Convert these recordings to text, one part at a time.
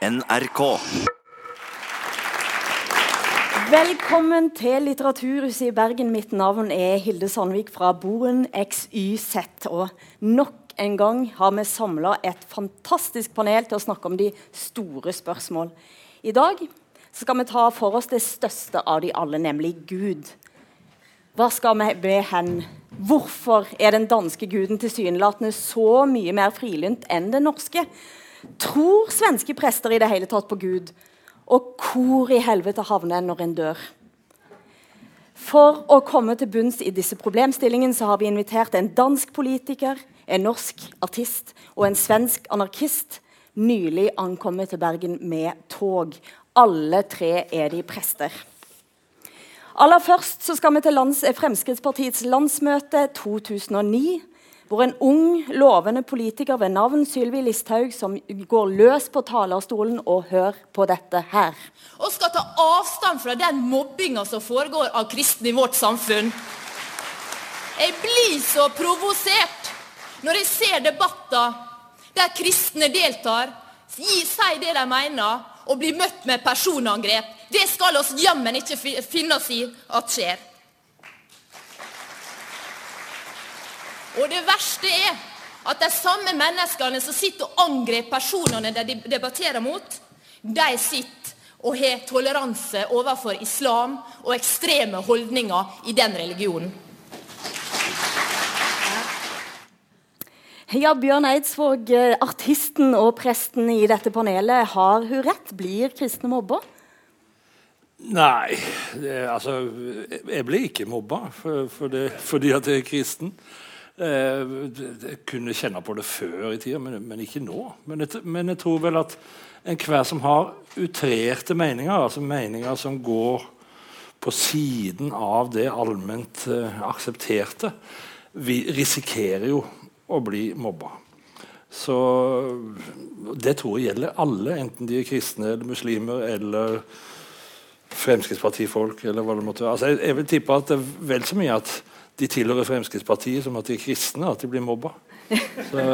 NRK. Velkommen til Litteraturhuset i Bergen. Mitt navn er Hilde Sandvik fra Boren XYZ. Og nok en gang har vi samla et fantastisk panel til å snakke om de store spørsmål. I dag skal vi ta for oss det største av de alle, nemlig Gud. Hva skal vi be hen? Hvorfor er den danske guden tilsynelatende så mye mer frilynt enn den norske? Tror svenske prester i det hele tatt på Gud? Og hvor i helvete havner en når en dør? For å komme til bunns i disse problemstillingene så har vi invitert en dansk politiker, en norsk artist og en svensk anarkist nylig ankommet til Bergen med tog. Alle tre er de prester. Aller først så skal vi til lands, Fremskrittspartiets landsmøte 2009 hvor en ung, lovende politiker ved navn Sylvi Listhaug som går løs på talerstolen og hører på dette her. Og skal ta avstand fra den mobbinga som foregår av kristne i vårt samfunn. Jeg blir så provosert når jeg ser debatter der kristne deltar, sier det de mener, og blir møtt med personangrep. Det skal oss jammen ikke finne oss i at skjer. Og det verste er at de samme menneskene som sitter og angriper personene de debatterer mot, de sitter og har toleranse overfor islam og ekstreme holdninger i den religionen. Ja, Bjørn Eidsvåg, artisten og presten i dette panelet. Har hun rett? Blir kristne mobba? Nei, det, altså Jeg blir ikke mobba for, for det, fordi at jeg er kristen. Eh, jeg kunne kjenne på det før i tida, men, men ikke nå. Men jeg, men jeg, tror vel at enhver som har utrerte meninger, altså meninger som går på siden av det allment uh, aksepterte, vi risikerer jo å bli mobba. Så det tror jeg gjelder alle, enten de er kristne eller muslimer eller Fremskrittspartifolk. eller hva det måtte være. Altså, jeg, jeg vil tippe at det er vel så mye at de tilhører Fremskrittspartiet som at de er kristne, at de blir mobba. Så,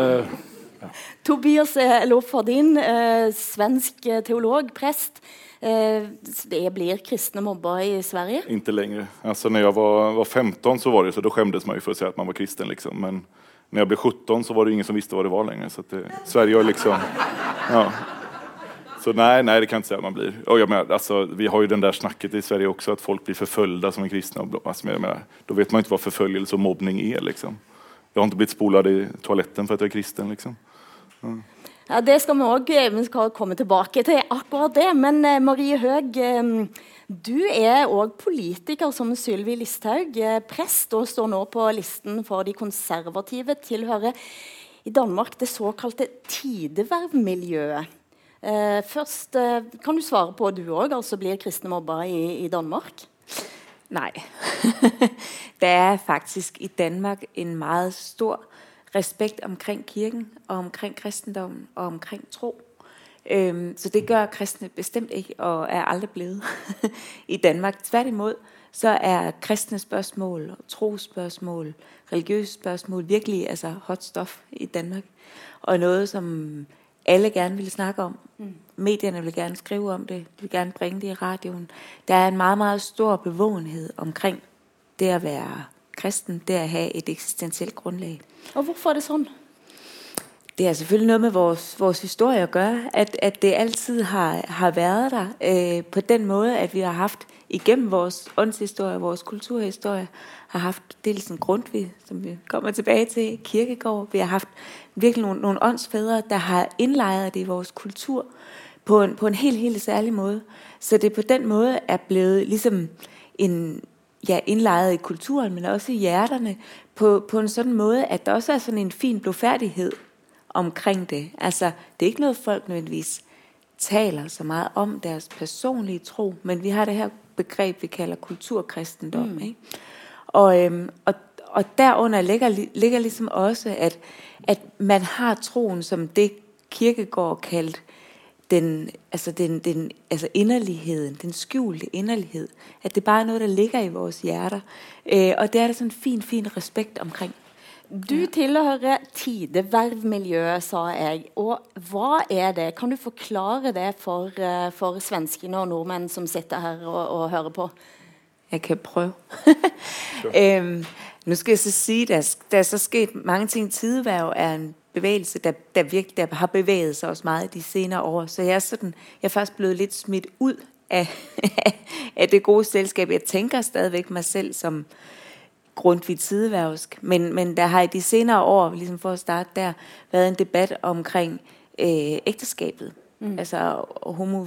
ja. Tobias Lofardin, eh, svensk eh, teolog, prest. Eh, det blir kristne mobba i Sverige? Ikke lenger. Altså, når jeg var, var 15 så var det så, da skjemtes man jo for å si at man var kristen. Liksom. Men når jeg ble 17 så var det ingen som visste hva det var lenger. Så det, Sverige har liksom ja. Så nej, nej, det kan inte säga att man blir. Och jag menar, alltså, vi har ju den där snacket i Sverige också att folk blir förföljda som är kristna. Alltså, jag menar, då vet man inte vad förföljelse och mobbning är. Liksom. Jag har inte blivit spolad i toaletten för att jag är kristen. Liksom. Mm. Ja, Det skal vi òg eh, komme tilbake til, akkurat det. Men eh, Marie Høeg, eh, du er òg politiker som Sylvi Listhaug. Eh, prest og står nå på listen for de konservative. Tilhører i Danmark det såkalte tidevervmiljøet. Eh, først eh, kan du svare på du òg, altså blir kristne mobba i, i Danmark? Nei. det er faktisk i Danmark en meget stor respekt omkring kirken og omkring kristendommen og omkring tro. Øhm, så det gjør kristne bestemt ikke, og er aldri blevet i Danmark. Tvert imot så er kristne spørsmål, trosspørsmål, religiøse spørsmål virkelig altså hot stuff i Danmark. Og noe som alle gerne vil snakke om. Mm. Medierne vil gerne skrive om det, de vil gerne bringe det i radioen. Der er en meget, meget stor bevågenhed omkring det at være kristen, det at have et eksistentielt grundlag. Og hvorfor er det sånn? Det er selvfølgelig noget med vores, vores historie at gøre, at, at det altid har, har været der øh, på den måde, at vi har haft igennem vores åndshistorie, vores kulturhistorie, har haft dels en Grundtvig, som vi kommer tilbage til, Kirkegård. Vi har haft virkelig nogle, nogle åndsfædre, der har indlejret det i vores kultur på en, på en helt, helt særlig måde. Så det på den måde er blevet ligesom en, ja, indlejret i kulturen, men også i hjerterne, på, på en sådan måde, at der også er sådan en fin blodfærdighed omkring det. Altså, det er ikke noget, folk nødvendigvis taler så meget om deres personlige tro, men vi har det her begreb, vi kalder kulturkristendom. Mm. Ikke? Og, øhm, og, og derunder ligger, ligger ligesom også, at, at man har troen som det kirkegård kaldt den, altså den, den, altså inderligheden, den skjulte inderlighed. At det bare er noget, der ligger i vores hjerter. Øh, og det er der sådan en fin, fin respekt omkring. Du tilhører Tideverv-miljøet, sa jeg. Og hva er det? Kan du forklare det for, uh, for svenskene og nordmenn som sitter her og, og hører på? Jeg kan prøve. øhm, nå skal jeg så si, der, der er så sket mange ting. Tideværv er en bevægelse, der, der virkelig der har bevæget sig også meget de senere år. Så jeg er, sådan, jeg er faktisk blevet lidt smidt ud af, af det gode selskab. Jeg tænker stadigvæk mig selv som grundtvigt tideværvsk. Men, men der har i de senere år, ligesom for at starte der, været en debat omkring øh, ægteskabet. Mm. Altså homo,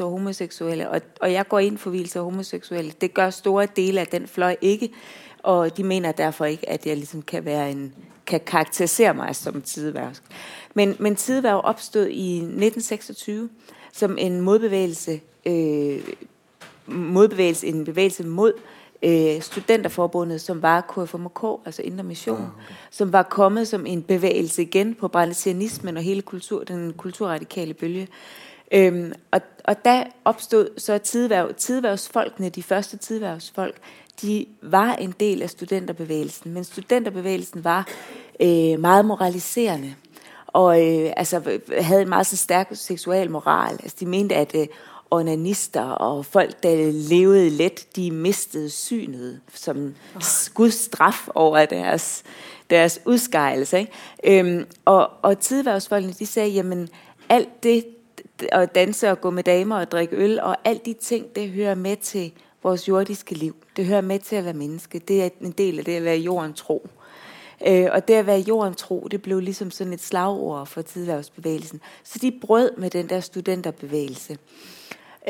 og homoseksuelle. Og, og jeg går ind for hvilelse og homoseksuelle. Det gør store dele af den fløj ikke. Og de mener derfor ikke, at jeg ligesom kan være en kan karakterisere mig som tideværv. Men, men tideværv opstod i 1926 som en modbevægelse, øh, modbevægelse en bevægelse mod øh, studenterforbundet, som var KFMK, altså Indre Mission, ah, okay. som var kommet som en bevægelse igen på brændensianismen og hele kultur, den kulturradikale bølge. Øhm, og, og da opstod så tidværv, tidværvsfolkene, de første tidværvsfolk, de var en del af studenterbevægelsen, men studenterbevægelsen var øh, meget moraliserende og øh, altså, havde en meget så stærk seksual moral. Altså, de mente, at øh, onanister og folk, der levede let, de mistede synet som Guds straf over deres, deres udskejelse. Øhm, og, og tidværvsfolkene, de sagde, jamen alt det at danse og gå med damer og drikke øl, og alt de ting, det hører med til vores jordiske liv. Det hører med til at være menneske. Det er en del af det at være jorden tro. Øh, og det at være jorden tro, det blev ligesom sådan et slagord for tidværvsbevægelsen. Så de brød med den der studenterbevægelse.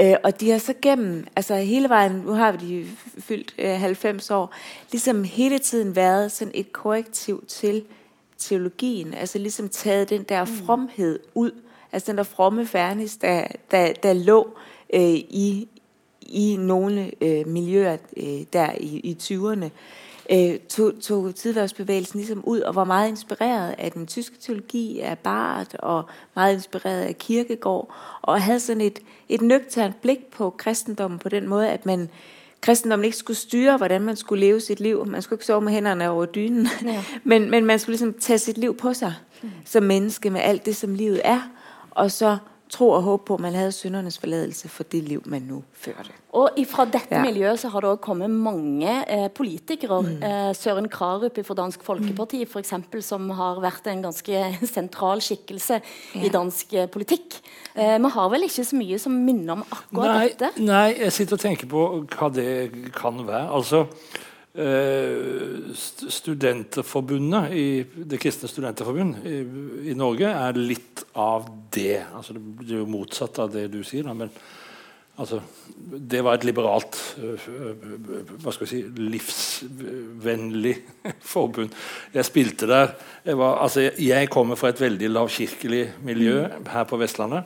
Øh, og de har så gennem, altså hele vejen, nu har vi de fyldt øh, 90 år, ligesom hele tiden været sådan et korrektiv til teologien, altså ligesom taget den der mm. fromhed ud, altså den der fromme færnis, der, der, der lå øh, i, i nogle øh, miljøer øh, der i, i 20'erne øh, tog, tog tidværsbevægelsen ligesom ud og var meget inspireret af den tyske teologi, af Barth og meget inspireret af Kirkegård og havde sådan et, et nøgternt blik på kristendommen på den måde, at man kristendommen ikke skulle styre, hvordan man skulle leve sit liv. Man skulle ikke sove med hænderne over dynen, ja. men, men man skulle ligesom tage sit liv på sig mm. som menneske med alt det, som livet er, og så tro og håp på, at man hadde syndernes forlatelse for det liv, man nå førte. Og fra dette ja. miljøet så har det også kommet mange eh, politikere. Mm. Eh, Søren Krarup fra Dansk Folkeparti for eksempel, som har vært en ganske sentral skikkelse ja. i dansk eh, politikk. Eh, vi har vel ikke så mye som minner om akkurat nei, dette? Nei, jeg sitter og tenker på hva det kan være. Altså, Eh, studenterforbundet i Det kristne studenterforbund i, i, Norge er litt av det. Altså det er jo motsatt av det du sier. Da, men altså, det var et liberalt uh, hva skal vi si, livsvennlig forbund. Jeg spilte der. Jeg, var, altså, jeg kommer fra et veldig lavkirkelig miljø her på Vestlandet.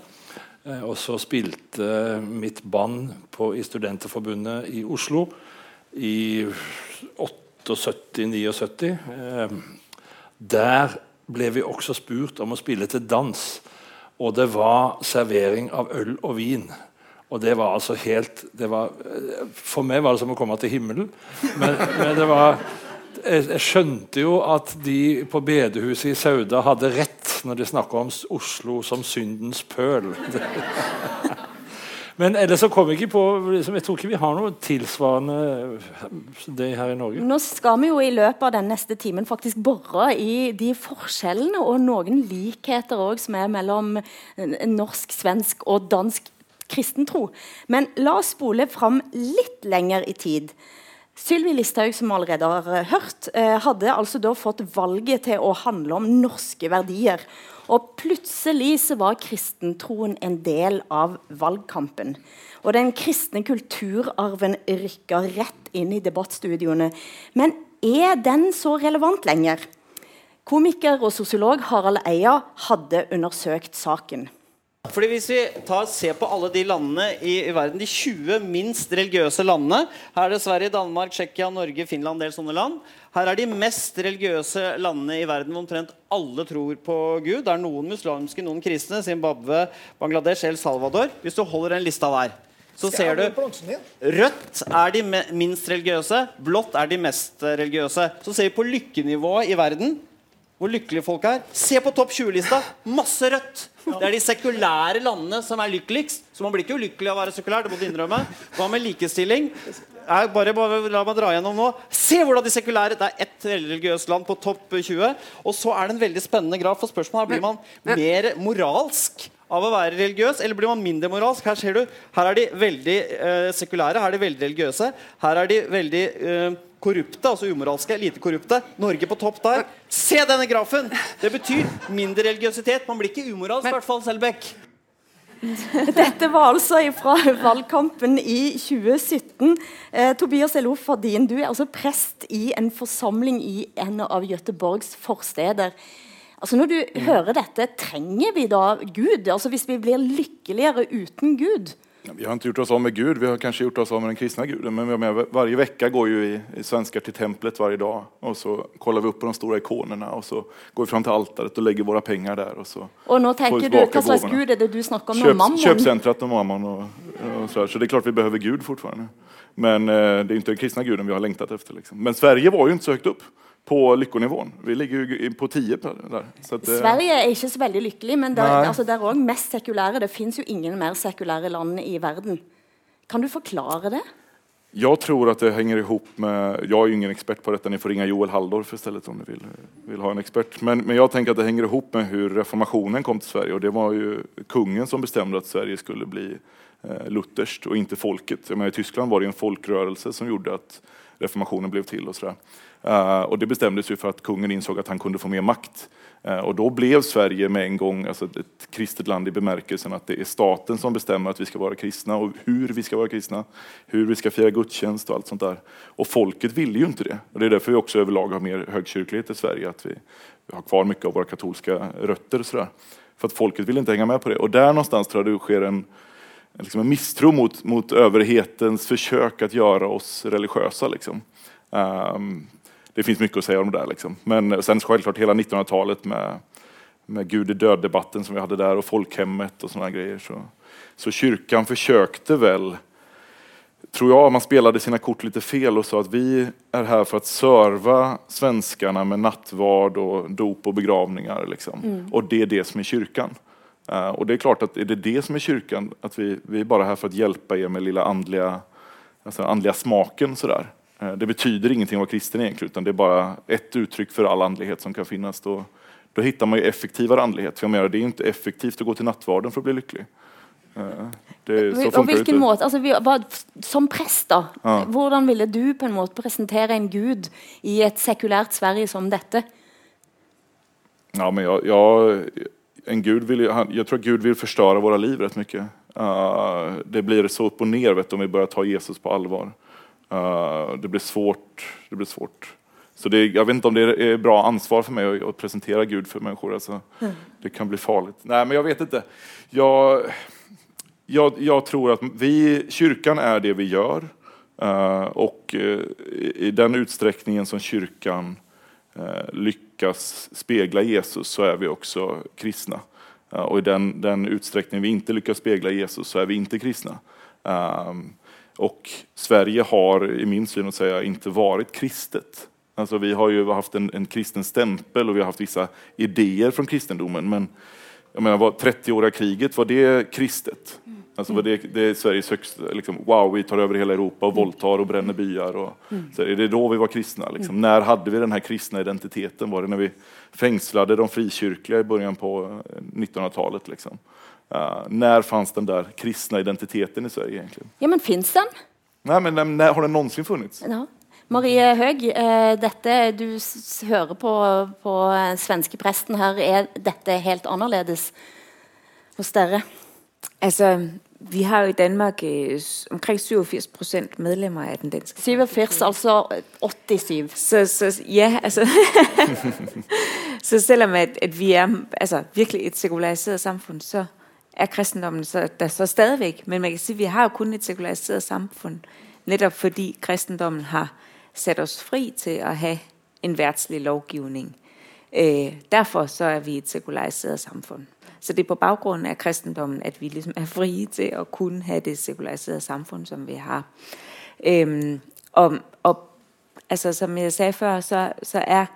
Og så spilte mitt band på, i Studenterforbundet i Oslo i 78-79. Eh, der ble vi også spurt om å spille til dans. Og det var servering av øl og vin. Og det var altså helt var, eh, For meg var det som å komme til himmelen. Men, men det var jeg, jeg, skjønte jo at de på bedehuset i Sauda hadde rett når de snakka om Oslo som syndens pøl. Men ellers så kom jeg ikke på liksom, Jeg tror ikke vi har noe tilsvarende det her i Norge. Nå skal vi jo i løpet av den neste timen faktisk bore i de forskjellene og noen likheter også, som er mellom norsk, svensk og dansk kristentro. Men la oss spole fram litt lenger i tid. Sylvi Listhaug, som allerede har hørt, eh, hadde altså da fått valget til å handle om norske verdier. Og plutselig så var kristentroen en del av valgkampen. Og den kristne kulturarven rykka rett inn i debattstudioene. Men er den så relevant lenger? Komiker og sosiolog Harald Eia hadde undersøkt saken. Fordi Hvis vi tar, ser på alle de landene i, i, verden, de 20 minst religiøse landene Her er det Sverige, Danmark, Tsjekkia, Norge, Finland, en del sånne land. Her er de mest religiøse landene i verden hvor omtrent alle tror på Gud. Det er noen muslimske, noen kristne. Zimbabwe, Bangladesh, El Salvador. Hvis du holder den lista der, så ser du Rødt er de minst religiøse, blått er de mest religiøse. Så ser vi på lykkenivået i verden, hvor lykkelige folk er. Se på topp 20-lista! Masse rødt! Det er de sekulære landene som er lykkeligst. Så man blir ikke ulykkelig av å være sekulær. det må du innrømme. Hva med likestilling? Jeg bare, bare La meg dra gjennom nå. Se hvordan de sekulære Det er ett religiøst land på topp 20. Og så er det en veldig spennende graf. For spørsmålet er blir man mer moralsk av å være religiøs, eller blir man mindre moralsk? Her ser du, her er de veldig eh, sekulære, her er de veldig religiøse. Her er de veldig eh, korrupte, altså umoralske, lite korrupte. Norge på topp der. Se denne grafen! Det betyr mindre religiøsitet. Man blir ikke umoralsk, i hvert fall, Selbekk. Dette var altså fra valgkampen i 2017. Eh, Tobias Elof Fardin, du er altså prest i en forsamling i en av Gøteborgs forsteder. Altså Når du hører dette, trenger vi da Gud? Altså Hvis vi blir lykkeligere uten Gud? Ja, Vi har ikke gjort oss av med Gud, vi har kanskje gjort oss av med den kristne guden. Men menar, varje vecka går jo i, i til till templet varje dag. Og så kollar vi opp på de store ikonene, og så går vi fram til altaret og legger våre penger der. Og så Og nå tenker du, Hva slags. Gud er det du snakker om? Kjøp, Mammon? Kjøpsenteret og mammon Og, og så, Så det er klart vi behøver Gud fortfarande. Men eh, det er ikke den kristne guden vi har lengtet efter. Liksom. Men Sverige var jo ikke så høyt upp på lykkenivåen. Vi ligger jo i- på 10 der. Så att, eh, Sverige er ikke så veldig lykkelig, men det, altså, det er òg mest sekulære. Det fins jo ingen mer sekulære land i verden. Kan du forklare det? Jeg tror at det henger ihop med, Jeg er jo ingen ekspert på dette. ni får ringa Joel Halldorf istället om dere vil, vil, ha en ekspert. Men, men jeg tenker at det henger ihop med hvordan reformasjonen kom til Sverige Og det var jo kungen som bestemte at Sverige skulle bli eh, lutherskt og ikke folket. Jag menar, I Tyskland var det en folkrørelse som gjorde at reformasjonen ble til. och sådär. Eh, och det bestämdes ju för att kungen insåg att han kunde få mer makt. Eh, och då blev Sverige med en gång alltså ett- kristet land i bemärkelsen att det är staten som bestämmer att vi ska vara kristna och hur vi ska vara kristna, hur vi ska fira gudstjänst och allt sånt där. Och folket ville ju inte det. Och det är därför vi också överlag har mer högkyrklighet i Sverige, att vi, har kvar mycket av våra katolska rötter. och Sådär. För att folket ville inte hänga med på det. Och där någonstans tror jag det sker en, liksom en misstro mot, mot överhetens försök att göra oss religiösa. Liksom. Ehm, det finns mycket att säga om det där. Liksom. Men sen självklart hela 1900-talet med, med Gud är död-debatten som vi hade där och folkhemmet och sådana grejer. Så, så kyrkan försökte väl, tror jag, man spelade sina kort lite fel och sa att vi är här för att serva svenskarna med nattvard och dop och begravningar. Liksom. Och det är det som är kyrkan. Uh, och det är klart att är det det som är kyrkan, att vi, vi är bara här för att hjälpa er med lilla andliga, alltså andliga smaken sådär. Eh, det betyder ingenting å være kristen egentlig, utan det er bare ett uttrykk for all andlighet som kan finnes. Då, då hittar man ju effektivare andlighet. För jag menar, det er ikke effektivt å gå til nattvarden for å bli lycklig. Eh, Det, så Og funkar det måte, altså, vi, hva, Som prest, da, Ja. hvordan ville du på en måte presentere en gud i et sekulært Sverige som dette? Ja, men jag, jag, en Gud vill, jag tror Gud vil förstöra våre liv rätt mycket. Uh, det blir så opp og ned vet om vi börjar ta Jesus på allvar. Eh, det blir svårt. Det blir svårt. Så det, jag vet inte om det är bra ansvar för mig att, att presentera Gud för människor. Alltså, Det kan bli farligt. Nej, men jag vet inte. Jag, jag, jag tror att vi, kyrkan är det vi gör. Uh, och uh, i, i den utsträckningen som kyrkan uh, lyckas spegla Jesus så är vi också kristna. Eh, och i den, den utsträckning vi inte lyckas spegla Jesus så är vi inte kristna. Ehm, och Sverige har, i min syn att säga, inte varit kristet. Alltså vi har ju haft en, en kristen stämpel och vi har haft vissa idéer från kristendomen. Men jag menar, var 30-åriga kriget, var det kristet? Alltså var det, det är Sveriges högsta, liksom, wow, vi tar över hela Europa och våldtar och bränner byar. Och, så är det då vi var kristna? Liksom? När hade vi den här kristna identiteten? Var det när vi fängslade de frikyrkliga i början på eh, 1900-talet? Liksom? Eh, när fanns den där kristna identiteten i Sverige egentligen? Ja, men fins den? Nej, men när, har den någonsin funnits? Ja. Marie Høeg, eh, dette du s hører på, på svenske svenskepresten her, er dette helt annerledes hos dere? Altså, vi har jo i Danmark omkring 87 procent medlemmer av den danske 87, altså 87. Så, så ja, altså... så selvom at, at vi er altså, virkelig et sekularisert samfunn, så er kristendommen så, der så stadigvæk. Men man kan sige, at vi har jo kun et sekulariseret samfund, netop fordi kristendommen har sat os fri til at have en værtslig lovgivning. Øh, derfor så er vi et sekulariseret samfund. Så det er på baggrund af kristendommen, at vi ligesom er frie til at kunne have det sekulariserede samfund, som vi har. Øhm, og, og altså, som jeg sagde før, så, så er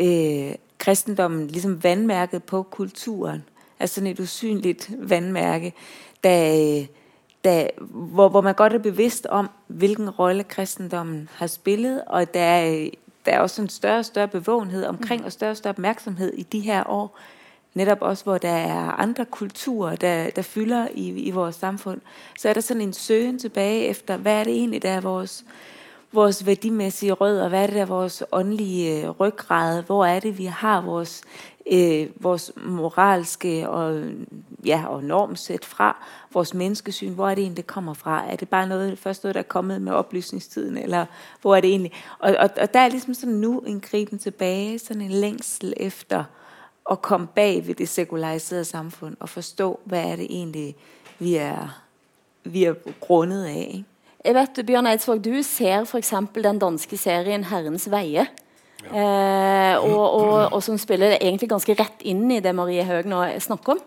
øh, kristendommen ligesom vandmærket på kulturen. Altså sådan et usynligt vandmærke, der, der, hvor, hvor man godt er bevidst om, hvilken rolle kristendommen har spillet, og der er, der er også en større og større bevågenhed omkring, og større og større opmærksomhed i de her år, netop også hvor der er andre kulturer, der, der fylder i, i vores samfund, så er der sådan en søgen tilbage efter, hvad er det egentlig, der er vores, vores værdimæssige rødder, hvad er det der er vores åndelige øh, ryggrad, hvor er det, vi har vores, øh, vores moralske og, ja, og normsæt fra, vores menneskesyn, hvor er det egentlig, det kommer fra? Er det bare noget, først noget, der er kommet med oplysningstiden, eller hvor er det egentlig? Og, og, og der er ligesom sådan nu en griben tilbage, sådan en længsel efter, at komme bag ved det sekulariserede samfund og forstå, hvad er det egentlig, vi er, vi er grundet af. Ikke? Jeg vet, Bjørn Eidsvåg, du ser for eksempel den danske serien Herrens Veie. Eh, og, og, og, som spiller egentlig ganske rett inn i det Marie Høeg nå snakker om.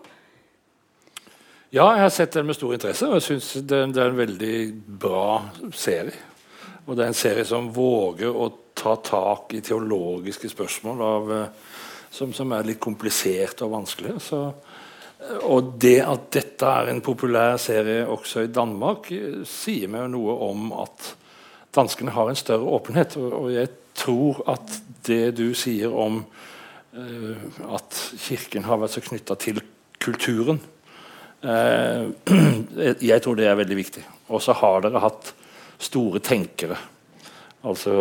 Ja, jeg har sett den med stor interesse, og jeg syns det, det, er en veldig bra serie. Og det er en serie som våger å ta tak i teologiske spørsmål av uh, som, som, er litt kompliserte og vanskelige. Så, og det at dette er en populær serie også i Danmark, sier meg noe om at danskene har en større åpenhet. Og, og jeg tror at det du sier om uh, at Kirken har vært så knytta til kulturen uh, Jeg tror det er veldig viktig. Og så har dere hatt store tenkere. Altså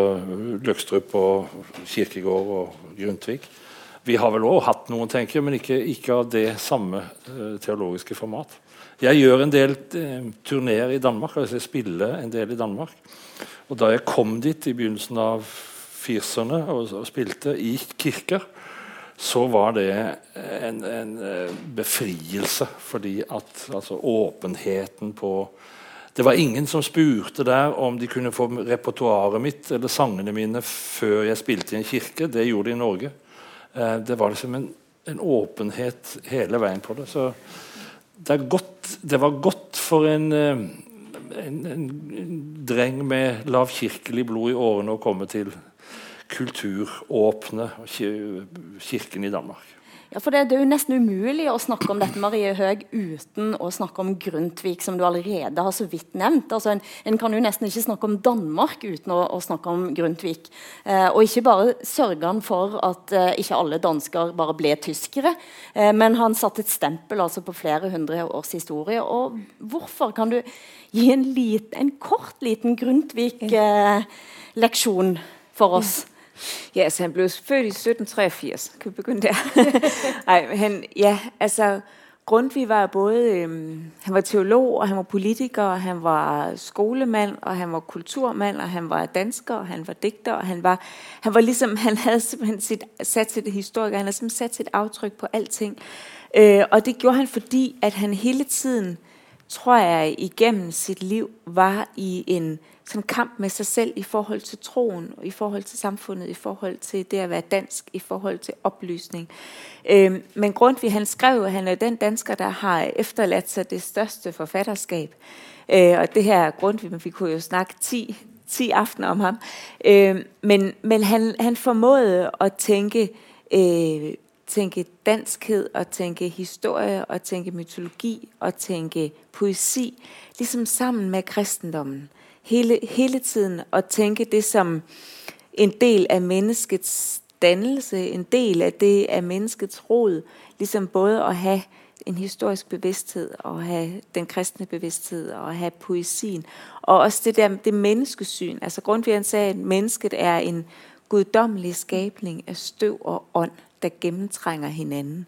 Løkstrup og Kirkegård og Grundtvig vi har vel òg hatt noen, tenkere, men ikke, ikke av det samme uh, teologiske format. Jeg gjør en del uh, turneer i Danmark, altså jeg spiller en del i Danmark. Og da jeg kom dit i begynnelsen av 40-erne og, og, spilte i kirker, så var det en, en uh, befrielse. Fordi at altså, åpenheten på det var ingen som spurte der om de kunne få repertoaret mitt eller sangene mine før jeg spilte i en kirke. Det gjorde de i Norge. Eh, det var liksom en, en, åpenhet hele veien på det. Så det, godt, det var godt for en, eh, en, en dreng med lavkirkelig blod i årene å komme til kulturåpne kirken i Danmark. Ja, for det, det, er jo nesten umulig å snakke om dette Marie Høeg uten å snakke om Grundtvig, som du allerede har så vidt nevnt. Altså en, en kan jo nesten ikke snakke om Danmark uten å, å snakke om Grundtvig. Eh, og ikke bare sørger han for at eh, ikke alle dansker bare ble tyskere, eh, men han satte et stempel altså, på flere hundre års historie. Og hvorfor? Kan du gi en, liten, en kort, liten Grundtvig-leksjon eh, for oss? Mm. Ja, altså han blev født i 1783. Kan vi begynde der? Nej, han, ja, altså Grundtvig var både, øhm, han var teolog, og han var politiker, og han var skolemand, og han var kulturmand, og han var dansker, og han var digter, og han var, han var ligesom, han havde simpelthen sit, sat sit historiker, han havde simpelthen sat sit aftryk på alting. Øh, og det gjorde han, fordi at han hele tiden, tror jeg, igennem sit liv, var i en sådan kamp med sig selv i forhold til troen, i forhold til samfundet, i forhold til det at være dansk, i forhold til oplysning. Øh, men Grundtvig, han skrev, at han er den dansker, der har efterladt sig det største forfatterskab. Øh, og det her Grundtvig, men vi kunne jo snakke 10, 10 aftener om ham. Men men han, han formåede at tænke, øh, tænke danskhed, og tænke historie, og tænke mytologi, og tænke poesi, ligesom sammen med kristendommen hele, hele tiden at tænke det som en del af menneskets dannelse, en del af det af menneskets rod, ligesom både at have en historisk bevidsthed, og have den kristne bevidsthed, og have poesien, og også det der det menneskesyn. Altså Grundtvig sagde, at mennesket er en guddommelig skabning af støv og ånd, der gennemtrænger hinanden.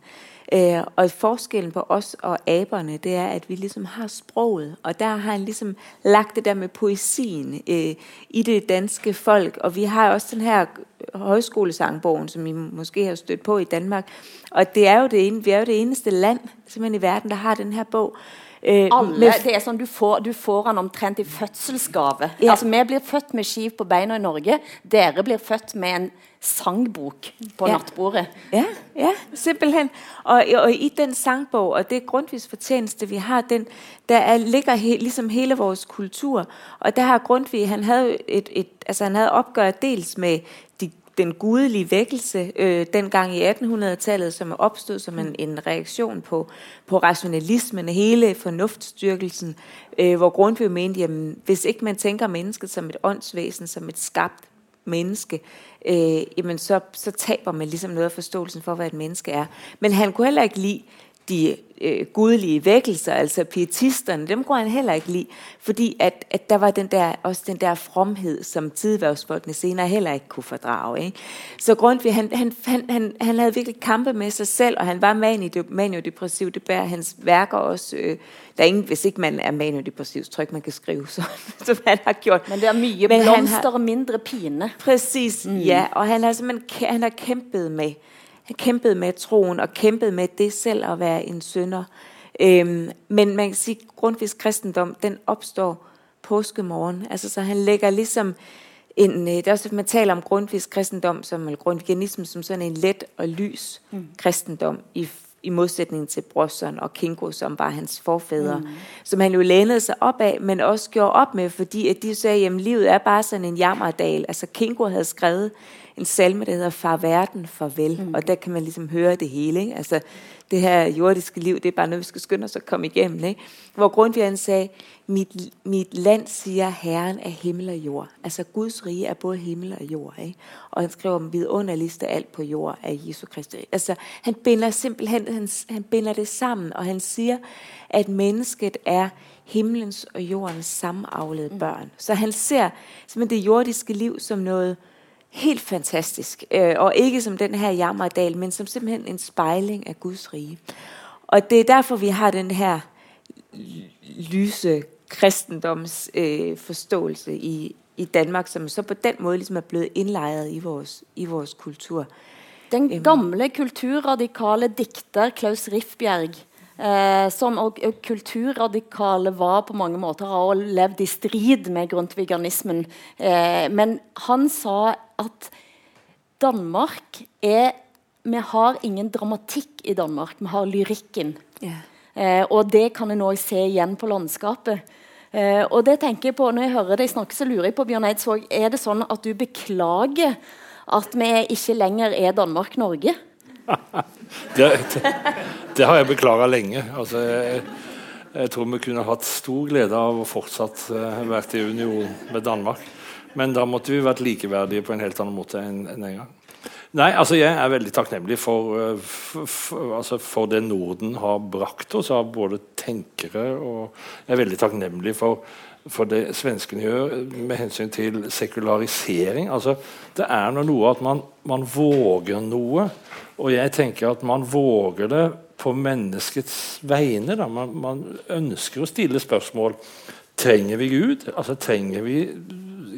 Øh, og forskellen på os og aberne, det er, at vi ligesom har sproget, og der har han ligesom lagt det der med poesien øh, i det danske folk, og vi har også den her højskolesangbogen, som I måske har stødt på i Danmark, og det er jo det, vi er jo det eneste land simpelthen i verden, der har den her bog, Alle, med- det er sånn, du får, du får han omtrent i fødselsgave. Ja. Altså, Vi blir født med skiv på beina i Norge. Dere blir født med en sangbok på Ja. nattbordet. Ja, ja, simpelthen. Og, og i den sangbog, og det Grundtvigs fortjeneste, vi har den, der er, ligger he, liksom hele vores kultur. Og der har Grundtvig, han havde, et, et, altså han havde dels med de, den gudelige vækkelse øh, dengang i 1800-tallet, som er opstået som en, en reaktion på, på rationalismen, hele fornuftstyrkelsen, øh, hvor Grundtvig mente, jamen, hvis ikke man tænker mennesket som et åndsvæsen, som et skabt menneske, øh, jamen så, så taber man ligesom noget af forståelsen for, hvad et menneske er. Men han kunne heller ikke lide de øh, gudelige vækkelser, altså pietisterne, dem kunne han heller ikke lide, fordi at, at der var den der, også den der fromhed, som tidværvsfolkene senere heller ikke kunne fordrage. Ikke? Så Grundtvig, han, han, han, han, han havde virkelig kampe med sig selv, og han var mani- maniodepressiv, det bærer hans værker også. Øh, der er ingen, hvis ikke man er maniodepressiv, så tror ikke, man kan skrive, så, som han har gjort. Men det er mye Men blomster har- og mindre pine. Præcis, mm. ja. Og han har han har kæmpet med, kæmpet med troen og kæmpet med det selv at være en synder. Øhm, men man kan sige, at Grundtvigs kristendom, den opstår påskemorgen. Altså, så han lægger ligesom en, øh, det er også, man taler om Grundtvigs kristendom, som, eller grundtviganismen, som sådan en let og lys mm. kristendom i, i modsætning til Brosson og Kinko, som var hans forfædre, mm. som han jo lænede sig op af, men også gjorde op med, fordi at de sagde, at livet er bare sådan en jammerdal. Altså Kinko havde skrevet en salme, der hedder Far verden, farvel, mm. og der kan man ligesom høre det hele. Ikke? Altså det her jordiske liv, det er bare noget, vi skal skynde os at komme igennem. Ikke? Hvor Grundtvig sagde, mit, mit land siger Herren er himmel og jord. Altså Guds rige er både himmel og jord. Ikke? Og han skriver om vidunderligste alt på jord af Jesu Kristi. Altså han binder simpelthen, han, han binder det sammen, og han siger, at mennesket er himlens og jordens sammenavlede børn. Så han ser simpelthen det jordiske liv som noget helt fantastisk, øh, og ikke som den her jammerdal, men som simpelthen en spejling av Guds rige. Og det er derfor, vi har den her lyse kristendoms øh, forståelse i, i Danmark, som så på den måten liksom er blevet indlejret i vores, i vores kultur. Den gamle kulturradikale dikter Klaus Rifbjerg, eh, som og, og kulturradikale var på mange måter, har også levd i strid med grundtviganismen. Eh, men han sa at Danmark er Vi har ingen dramatikk i Danmark, vi har lyrikken. Yeah. Eh, og det kan en òg se igjen på landskapet. Eh, og det tenker jeg på, Når jeg hører deg snakke, så lurer jeg på Bjørn Eidsvåg, er det sånn at du beklager at vi ikke lenger er Danmark-Norge? Det, det, det har jeg beklaga lenge. Altså, jeg, jeg tror vi kunne hatt stor glede av å fortsatt uh, vært i union med Danmark. Men da måtte vi vært likeverdige på en helt annen måte enn en en gang. Nei, altså Jeg er veldig takknemlig for, for, for, altså for det Norden har brakt oss av både tenkere og Jeg er veldig takknemlig for, for det svenskene gjør med hensyn til sekularisering. Altså, det er noe at man, man våger noe. Og jeg tenker at man våger det på menneskets vegne. Da. Man, man ønsker å stille spørsmål. Trenger vi Gud? Altså Trenger vi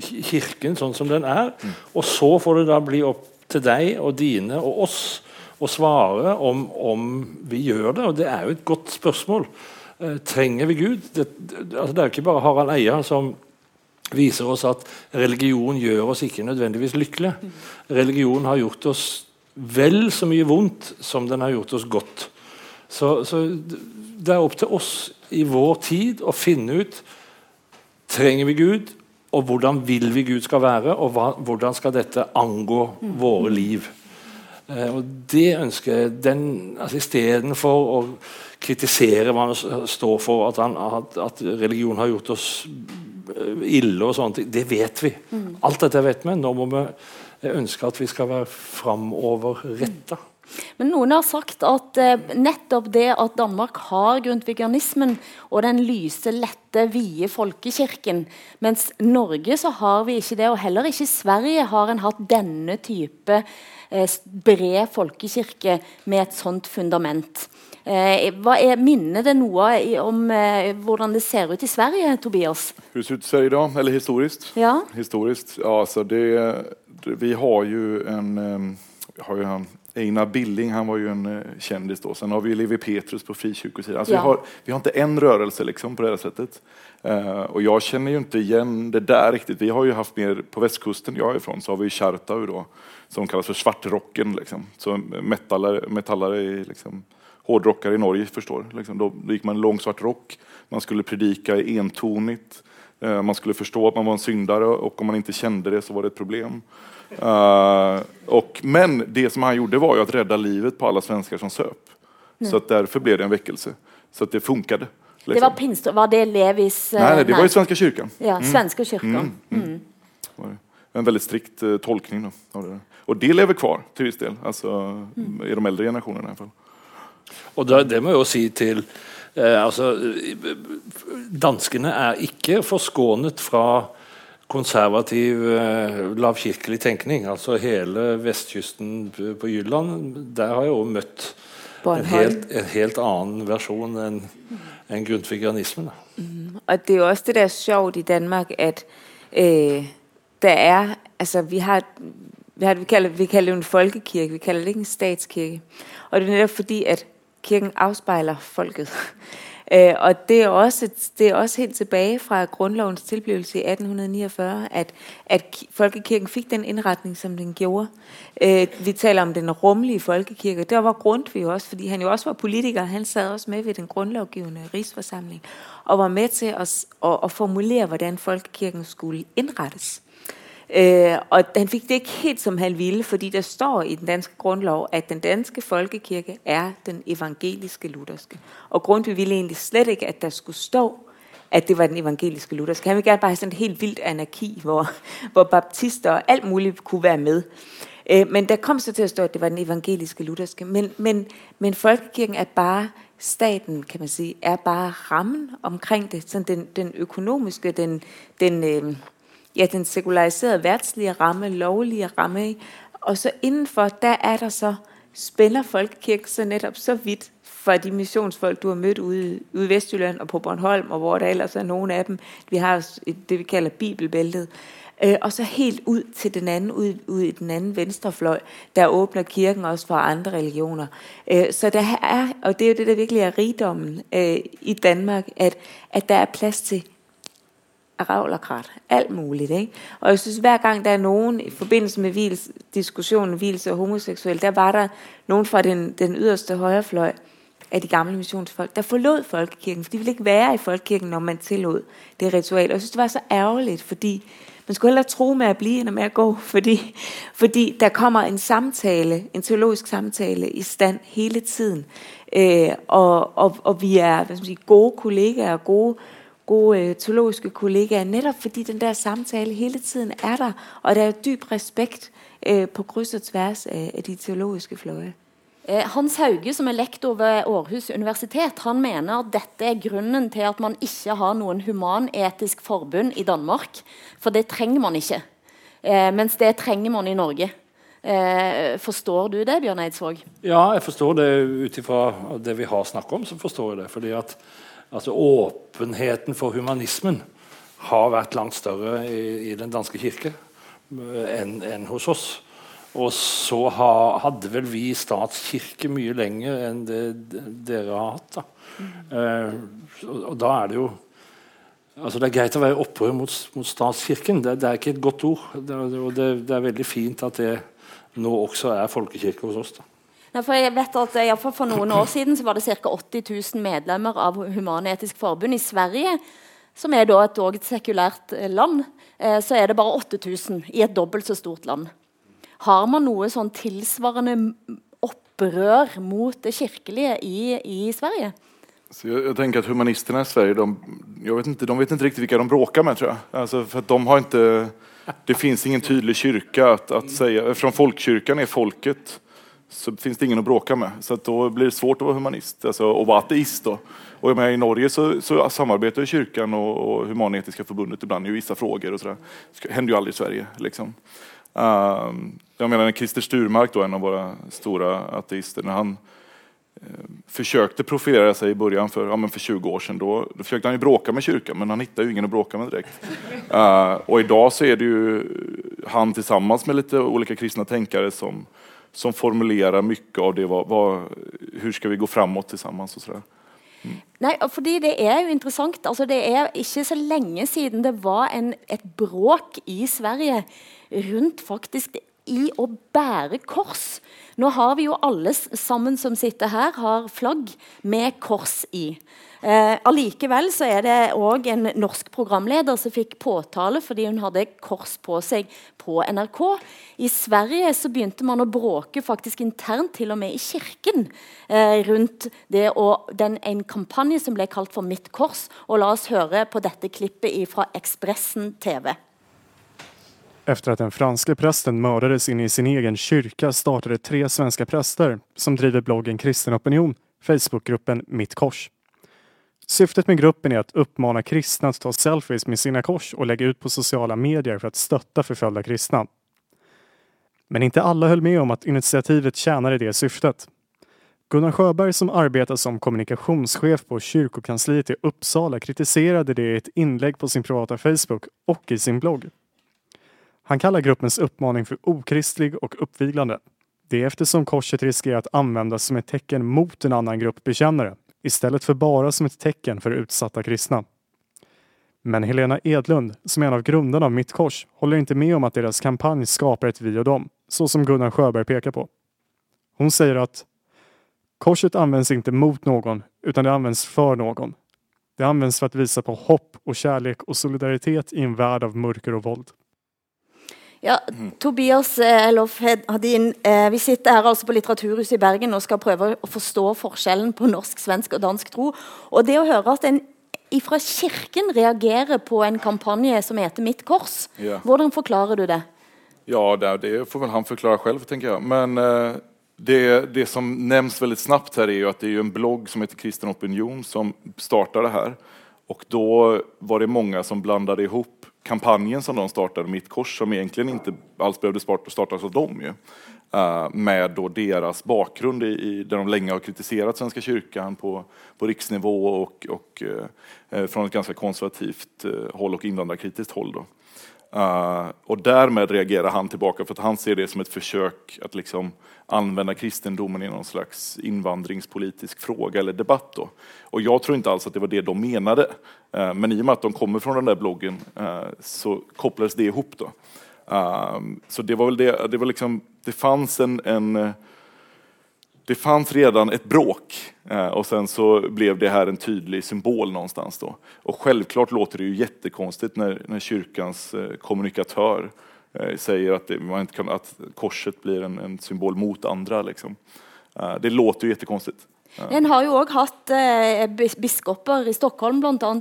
Kirken sånn som den er? Og så får det da bli opp til deg og dine og oss å svare om, om vi gjør det. Og det er jo et godt spørsmål. Eh, trenger vi Gud? Det, altså det er jo ikke bare Harald Eia som viser oss at religion gjør oss ikke nødvendigvis lykkelige. Religion har gjort oss vel så mye vondt som den har gjort oss godt. Så, så det er opp til oss i vår tid å finne ut trenger vi Gud, og hvordan vil vi Gud skal være, og hva, hvordan skal dette angå våre liv. Eh, og det ønsker jeg den, altså Istedenfor å kritisere hva han står for, at, han, at, at religion har gjort oss eh, ille og sånne ting, det vet vi. Alt dette vet vi. Nå må vi ønske at vi skal være framoverretta. Men noen har sagt at eh, nettopp det at Danmark har grundtvigianismen og den lyse, lette, vide folkekirken, mens Norge så har vi ikke det, og heller ikke i Sverige har en hatt denne type eh, bred folkekirke med et sånt fundament. Eh, hva er, minner det noe om eh, hvordan det ser ut i Sverige, Tobias? Hur det ser ut i idag? Eller historisk? Ja. Historiskt, ja altså det, det, vi har jo en, eh, har ju han, Einar Billing, han var ju en uh, kändis då. Sen har vi Levi Petrus på frikyrkosidan. Alltså Ja. vi, har, vi har inte en rörelse liksom på det här sättet. Og och jag känner ju inte igen det där riktigt. Vi har ju haft mer, på västkusten jag är ifrån, så har vi Chartau då, som kallas för svartrocken. Liksom. Så metallare, metallare i liksom, hårdrockare i Norge förstår. Liksom. Då, då gick man i lång svart rock, man skulle predika i entonigt, eh, man skulle förstå att man var en syndare och om man inte kände det så var det ett problem. Uh, och, men det som han gjorde var ju att rädda livet på alla svenskar som söp. Så att därför blev det en väckelse. Så att det funkade. Det liksom. var, pinst, var det Levis Uh, Nej, nej, det var ju Svenska kyrkan. Ja, Svenska kyrkan. Mm. det. En väldigt strikt uh, tolkning. Då, av det där. Och det lever kvar till viss del, alltså, i de äldre generationerna i alla fall. Og det, det må jeg jo si til eh, altså, Danskene er ikke forskånet fra konservativ, eh, lavkirkelig tenkning. Altså hele vestkysten på Jylland, der har jeg også møtt en helt, en helt annen versjon enn en grundtvigianismen. Mm. Og det er jo også det, der er sjovt i Danmark, at eh, der er, altså vi har, vi, har, vi, kalder, vi kalder det jo en folkekirke, vi kalder det ikke en statskirke. Og det er netop fordi, at kirken afspejler folket. Øh, og det er, også, det er også helt tilbage fra grundlovens tilblivelse i 1849, at, at folkekirken fik den indretning, som den gjorde. Øh, vi taler om den rummelige folkekirke. Der var Grundtvig også, fordi han jo også var politiker. Han sad også med ved den grundlovgivende rigsforsamling og var med til at, at, at formulere, hvordan folkekirken skulle indrettes. Øh, og han fik det ikke helt som han ville, fordi der står i den danske grundlov, at den danske folkekirke er den evangeliske lutherske. Og Grundtvig ville egentlig slet ikke, at der skulle stå, at det var den evangeliske lutherske. Han ville gerne bare have sådan helt vildt anarki, hvor, hvor baptister og alt muligt kunne være med. Øh, men der kom så til at stå, at det var den evangeliske lutherske. Men, men, men folkekirken er bare staten, kan man sige, er bare rammen omkring det. Den, den økonomiske, den, den, øh, ja, den sekulariserede værtslige ramme, lovlige ramme. Og så indenfor, der er der så, spænder folkekirken så netop så vidt for de missionsfolk, du har mødt ude, i Vestjylland og på Bornholm, og hvor der ellers er nogle af dem. Vi har det, vi kalder bibelbæltet. Øh, og så helt ud til den anden, ud, ud i den anden venstrefløj, der åbner kirken også for andre religioner. Øh, så der er, og det er jo det, der virkelig er rigdommen øh, i Danmark, at, at der er plads til ravl og krat. Alt muligt. Ikke? Og jeg synes, hver gang der er nogen i forbindelse med vils, diskussionen vils og homoseksuel, der var der nogen fra den, den yderste højrefløj af de gamle missionsfolk, der forlod folkekirken, for de ville ikke være i folkekirken, når man tillod det ritual. Og jeg synes, det var så ærgerligt, fordi man skulle hellere tro med at blive, end med at gå, fordi, fordi der kommer en samtale, en teologisk samtale i stand hele tiden. Øh, og, og, og vi er hvad skal man sige, gode kollegaer, gode gode øh, teologiske kollegaer, netop fordi den der samtale hele tiden er der, og det er dyp respekt øh, på kryss og tværs af, af de teologiske fløje. Eh, Hans Hauge, som er lektor ved Aarhus universitet, han mener at dette er grunnen til at man ikke har noen humanetisk forbund i Danmark. For det trenger man ikke. Eh, mens det trenger man i Norge. Eh, forstår du det, Bjørn Eidsvåg? Ja, jeg forstår det ut ifra det vi har snakket om. så forstår jeg det. Fordi at altså, Åpenheten for humanismen har vært langt større i, i den danske kirke eh, enn en hos oss. Og så ha, hadde vel vi statskirke mye lenger enn det dere har hatt. da. Eh, og, og da er det jo altså Det er greit å være opprør mot, mot statskirken. Det, det er ikke et godt ord. Det, og det, det er veldig fint at det nå også er folkekirke hos oss. da. Nei, for jeg vet at eh, i For noen år siden så var det ca. 80 000 medlemmer av Human-Etisk Forbund. I Sverige, som er da et, også sekulært eh, land, eh, så er det bare 8000 i et dobbelt så stort land. Har man noe sånn tilsvarende opprør mot det kirkelige i, i Sverige? Så jag, jag tänker att humanisterna i Sverige, de, jag vet inte, de vet inte riktigt vilka de bråkar med tror jag. Alltså för de har inte, det finns ingen tydlig kyrka att, att säga, eftersom folkkyrkan är folket så finns det ingen att bråka med. Så då blir det svårt att vara humanist, alltså att vara ateist då. Och i Norge så, så samarbetar kyrkan och, och Humanetiska förbundet ibland i vissa frågor och sådär. Det händer ju aldrig i Sverige liksom. Uh, jag menar Christer Sturmark då, en av våra stora ateister, när han försökte profilera sig i början för, ja, men för 20 år sedan. Då, då försökte han ju bråka med kyrkan, men han hittade ju ingen att bråka med direkt. Uh, och idag så är det ju han tillsammans med lite olika kristna tänkare som som formulerer mye av det hva, Hvordan skal vi gå framover sammen? Mm. Nei, fordi Det er jo interessant. Altså, det er ikke så lenge siden det var en, et bråk i Sverige rundt faktisk i å bære kors. Nå har vi jo alle sammen som sitter her, har flagg med kors i. Eh, allikevel så er det òg en norsk programleder som fikk påtale fordi hun hadde kors på seg på NRK. I Sverige så begynte man å bråke faktisk internt, til og med i kirken, eh, rundt det og den, en kampanje som ble kalt for Mitt kors. Og la oss høre på dette klippet fra Ekspressen TV. Efter att den franske prästen mördades inne i sin egen kyrka startade tre svenska präster som driver bloggen Kristen Opinion Facebookgruppen Mitt Kors. Syftet med gruppen är att uppmana kristna att ta selfies med sina kors och lägga ut på sociala medier för att stötta förföljda kristna. Men inte alla höll med om att initiativet tjänade det syftet. Gunnar Sjöberg som arbetar som kommunikationschef på kyrkokansliet i Uppsala kritiserade det i ett inlägg på sin privata Facebook och i sin blogg. Han kallar gruppens uppmaning för okristlig och uppviglande. Det eftersom korset riskerar att användas som ett tecken mot en annan grupp bekännare istället för bara som ett tecken för utsatta kristna. Men Helena Edlund, som är en av grundarna av Mitt Kors, håller inte med om att deras kampanj skapar ett vi och dem, så som Gunnar Sjöberg pekar på. Hon säger att korset används inte mot någon, utan det används för någon. Det används för att visa på hopp och kärlek och solidaritet i en värld av mörker och våld. Ja, Tobias eh, Elof Hadin, eh, vi sitter her altså på Litteraturhuset i Bergen og skal prøve å forstå forskjellen på norsk, svensk og dansk tro. Og det å høre at en fra kirken reagerer på en kampanje som heter Mitt kors, ja. hvordan forklarer du det? Ja, det, det får vel han forklare selv, tenker jeg. Men uh, det, det, som nevnes veldig snabbt her, er jo at det er en blogg som heter Kristen Opinion, som startet det her. Og da var det mange som blandet ihop kampanjen som de startade, Mitt kors, som egentligen inte alls behövde startas av dem, ju, uh, med då deras bakgrund i, där de länge har kritiserat Svenska kyrkan på, på riksnivå och, och uh, från ett ganska konservativt uh, håll och invandrarkritiskt håll. Då. Uh, og dermed reagerer han tilbake, for han ser det som et forsøk å liksom anvende kristendomen i noen slags innvandringspolitisk fråga eller debatt. Då. Og jeg tror ikke alls at det var det de menade. Uh, men i og med at de kommer fra den der bloggen uh, så kopplades det. Då. så det var vel det, det var liksom, det fanns en, en det fanns redan ett bråk eh, och sen så blev det här en tydlig symbol någonstans då. Och självklart låter det ju jättekonstigt när, när kyrkans eh, kommunikatör eh, säger att, det, man inte kan, att korset blir en, en symbol mot andra. Liksom. Det låter ju jättekonstigt. En har jo òg hatt eh, biskoper i Stockholm, bl.a.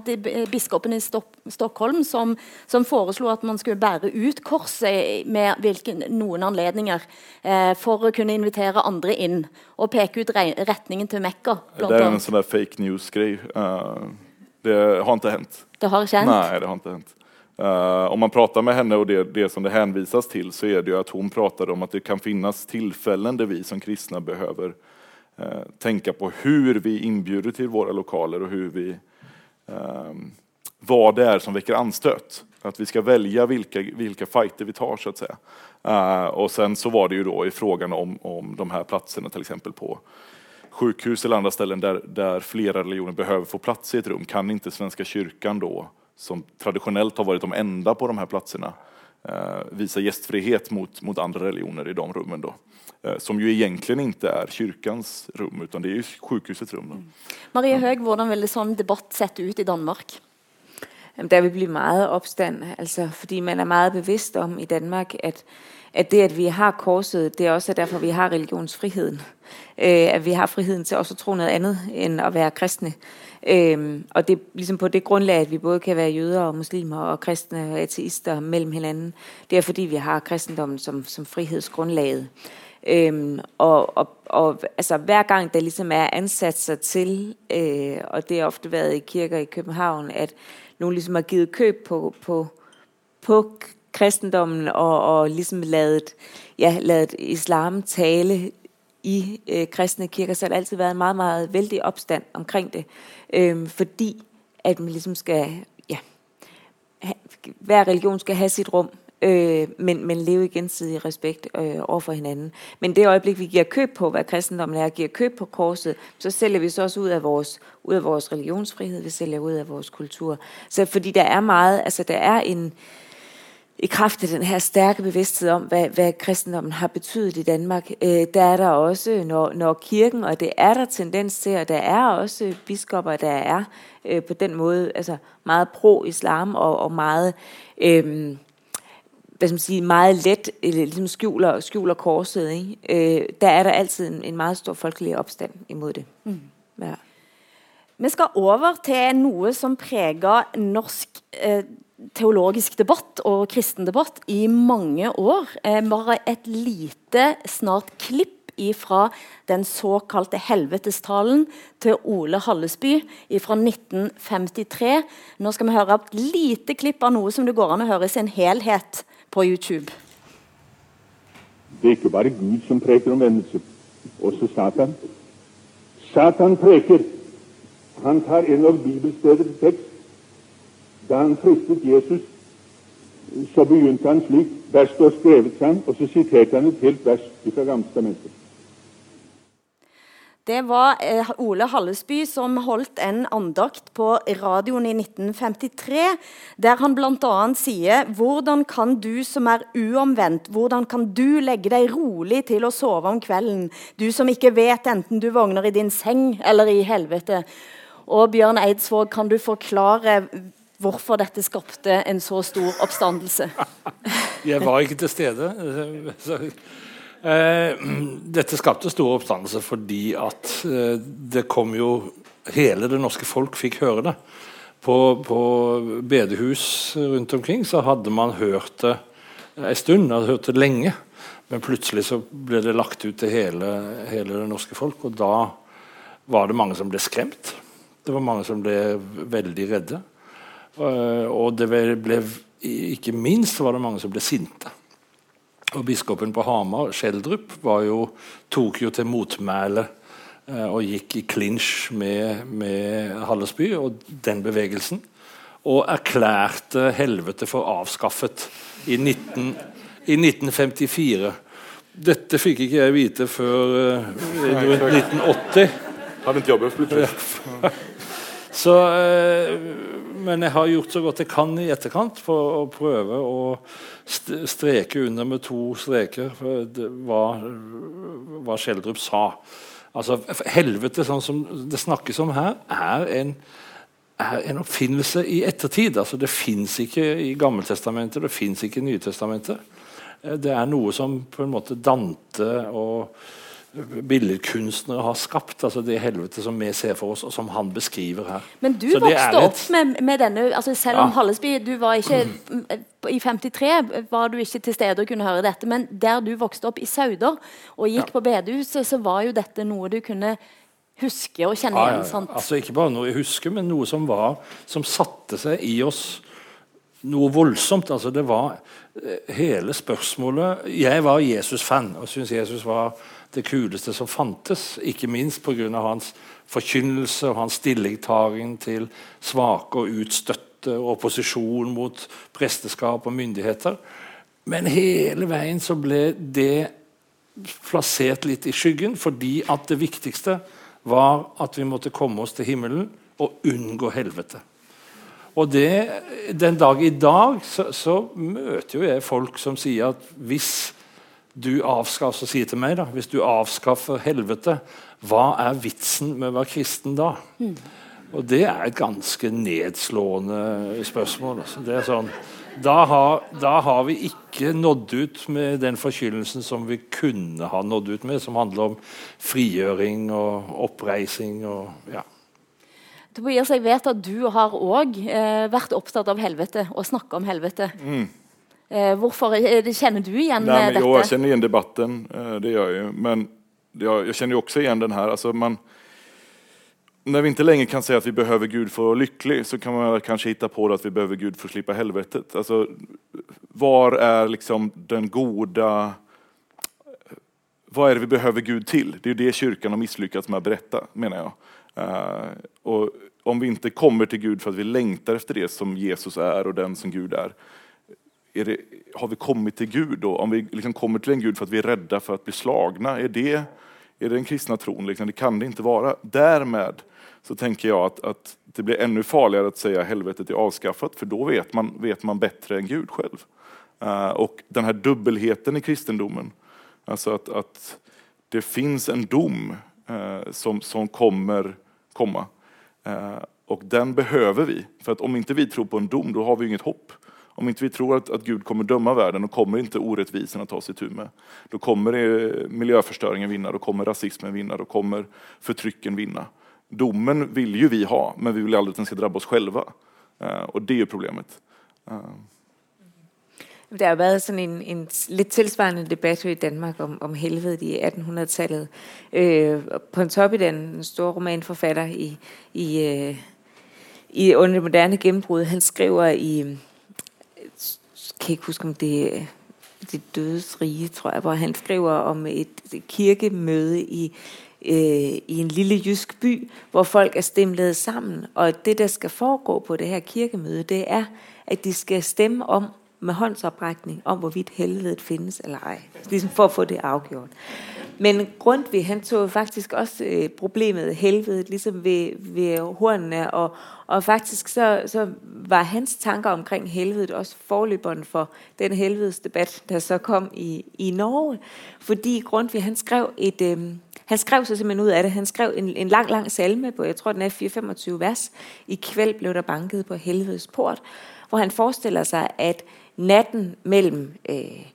biskopen i Sto Stockholm, som, som, foreslo at man skulle bære ut korset med hvilken, noen anledninger eh, for å kunne invitere andre inn og peke ut retningen til Mekka. Det er en sånn der fake news-greie. Uh, det har ikke hendt. Det har ikke hendt? Nei, det har ikke hendt. Uh, om man prater med henne og det, det, som det henvises til, så er det jo at hun prater om at det kan finnes tilfeller der vi som kristne behøver Eh, på hur vi inbjuder till våra lokaler och hur vi, eh, vad det är som väcker anstöt. Att vi ska välja vilka, vilka fighter vi tar så att säga. Eh, och sen så var det ju då i frågan om, om de här platserna till exempel på sjukhus eller andra ställen där, där flera religioner behöver få plats i ett rum. Kan inte Svenska kyrkan då, som traditionellt har varit de enda på de här platserna, visa gästfrihet mot, mot andra religioner i de rummen då? Eh, som ju egentligen inte är kyrkans rum, utan det är ju sjukhusets rum. Mm. Marie Høeg, hvordan vil det sånn debatt sett ut i Danmark? Der vil bli meget opstand, altså, fordi man er meget bevidst om i Danmark, at, at det, at vi har korset, det er også derfor, vi har religionsfriheden. Øh, at vi har friheden til også at tro noget andet end at være kristne. Øh, og det er ligesom på det grundlag, at vi både kan være jøder og muslimer og kristne og ateister mellem hinanden. Det er fordi, vi har kristendommen som, som frihedsgrundlaget. Øhm, og, og, og altså, hver gang der ligesom er ansatser til, øh, og det har ofte været i kirker i København, at nogen ligesom har givet køb på, på, på kristendommen og, og ligesom ladet, ja, ladet islam tale i øh, kristne kirker, så har det altid været en meget, meget vældig opstand omkring det. Øhm, fordi at man ligesom skal, ja, ha, hver religion skal have sit rum øh, men, men leve i gensidig respekt øh, over hinanden. Men det øjeblik, vi giver køb på, hvad kristendommen er, giver køb på korset, så sælger vi så også ud af vores, religionsfrihed, vi sælger ud af vores kultur. Så fordi der er meget, altså der er en, i kraft af den her stærke bevidsthed om, hvad, hvad kristendommen har betydet i Danmark, øh, der er der også, når, når kirken, og det er der tendens til, og der er også biskopper, der er øh, på den måde altså meget pro-islam og, og meget, øh, hvad skal man sige, meget let eller ligesom skjuler, skjuler korset. Ikke? Øh, der er der altid en, en meget stor folkelig opstand imod det. Mm. Ja. Vi skal over til noe som preger norsk eh, teologisk debatt og kristen debatt i mange år. Eh, bare et lite, snart klipp fra den såkalte helvetestalen til Ole Hallesby fra 1953. Nå skal vi høre et lite klipp av noe som det går an å høre i sin helhet på YouTube. Det er ikke bare Gud som preker om omvendelse, også Satan. Satan preker. Han tar en av bibelstedets tekst Da han fristet Jesus, så begynte han slik Der står skrevet han, og så siterte han et helt vers fra Gammeltestamentet. Det var eh, Ole Hallesby som holdt en andakt på radioen i 1953, der han bl.a. sier hvordan kan du som er uomvendt, hvordan kan du legge deg rolig til å sove om kvelden, du som ikke vet enten du våkner i din seng eller i helvete. Og Bjørn Eidsvåg, kan du forklare hvorfor dette skapte en så stor oppstandelse? Jeg var ikke til stede. Eh, dette skapte stor oppstandelse fordi at eh, det kom jo Hele det norske folk fikk høre det. På, på bedehus rundt omkring så hadde man hørt det en stund, hadde hørt det lenge. Men plutselig så ble det lagt ut til hele, hele det norske folk, og da var det mange som ble skremt. Det var mange som ble veldig redde. Eh, og det ble, ikke minst var det mange som ble sinte. Og Biskopen på Hamar, Schjelderup, tok jo til motmæle eh, og gikk i klinsj med, med Hallesby og den bevegelsen. Og erklærte helvete for avskaffet i, 19, i 1954. Dette fikk ikke jeg vite før uh, rundt 1980. Hadde ikke jobbet Så, uh, men jeg har gjort så godt jeg kan i etterkant for å prøve å streke under med to streker hva, hva Schjelderup sa. Altså, helvete, sånn som det snakkes om her, er en, er en oppfinnelse i ettertid. Altså, det fins ikke i Gammeltestamentet, det fins ikke i Nytestamentet. Det er noe som på en måte Dante og billedkunstnere har skapt. altså Det helvete som vi ser for oss, og som han beskriver her. Men du Så vokste opp med, med, denne altså Selv om ja. Hallesby du var ikke I 53 var du ikke til stede og kunne høre dette, men der du vokste opp i Sauder og gikk ja. på bedehuset, så var jo dette noe du kunne huske og kjenne igjen. Ja, altså Ikke bare noe jeg husker, men noe som var som satte seg i oss noe voldsomt. altså Det var eh, hele spørsmålet Jeg var Jesus-fan og syntes Jesus var det kuleste som fantes. Ikke minst pga. hans forkynnelse og hans stillingtagen til svake og utstøtte og opposisjon mot presteskap og myndigheter. Men hele veien så ble det plassert litt i skyggen, fordi at det viktigste var at vi måtte komme oss til himmelen og unngå helvete. Og det, Den dag i dag så, så møter jo jeg folk som sier at hvis du avskaffer, sier til meg da, Hvis du avskaffer helvete, hva er vitsen med å være kristen da? Mm. Og Det er et ganske nedslående spørsmål. Altså. Det er sånn, da har, da har, vi ikke nådd ut med den forkynnelsen som vi kunne ha nådd ut med, som handler om frigjøring og oppreising. og ja. Tobias, jeg vet at du har òg eh, vært opptatt av helvete og snakka om helvete. Mm. Eh, hvorfor Kjenner du igjen Nei, men, dette? Jo, jeg kjenner igjen debatten. Eh, det gjør jeg. Men jeg, kjenner også igjen den her. Altså, man, når vi ikke lenger kan si at vi behøver Gud for å være lycklig så kan man kanskje hitta på at vi behøver Gud for å slippe helvetet. Altså, var er liksom den gode Hva er det vi behøver Gud til? Det er det kyrkan har mislykkes med å berette, mener jeg. Uh, og om vi ikke kommer til Gud for at vi lengter efter det som Jesus er og den som Gud er, det, har vi kommit till Gud då? Om vi liksom kommer till en Gud för att vi är rädda för att bli slagna, är det, är det den kristna tron? Liksom, det kan det inte vara. Därmed så tänker jag att, att det blir ännu farligare att säga helvetet är avskaffat, för då vet man, vet man bättre än Gud själv. Uh, och den här dubbelheten i kristendomen, alltså att, att det finns en dom uh, som, som kommer komma. Uh, och den behöver vi, för att om inte vi tror på en dom, då har vi inget hopp. Om inte vi tror att, att Gud kommer döma världen, då kommer inte orättvisorna ta sig tur med. Då kommer det, miljöförstöringen vinna, då kommer rasismen vinna, då kommer förtrycken vinna. Domen vill ju vi ha, men vi vill aldrig att den ska drabba oss själva. Uh, og det er problemet. Uh. Der har været sådan en, en lidt tilsvarende debat i Danmark om, om helvedet i 1800-tallet. Øh, på en store romanforfatter i, i, øh, i under det moderne gennembrud, han skriver i, kan ikke huske om det er det dødes rige, tror jeg, hvor han skriver om et, et kirkemøde i øh, i en lille jysk by, hvor folk er stemlet sammen. Og det, der skal foregå på det her kirkemøde, det er, at de skal stemme om med håndsoprækning om, hvorvidt helvedet findes eller ej. Ligesom for at få det afgjort. Men Grundtvig, han tog faktisk også øh, problemet helvedet ligesom ved, ved hornene, og, og faktisk så, så var hans tanker omkring helvedet også forløberen for den helvedesdebat, der så kom i, i Norge. Fordi Grundtvig, han skrev et... Øh, han skrev så simpelthen ud af det. Han skrev en, en lang, lang salme på, jeg tror den er 4-25 vers. I kvæld blev der banket på helvedes port, hvor han forestiller sig, at natten mellem øh,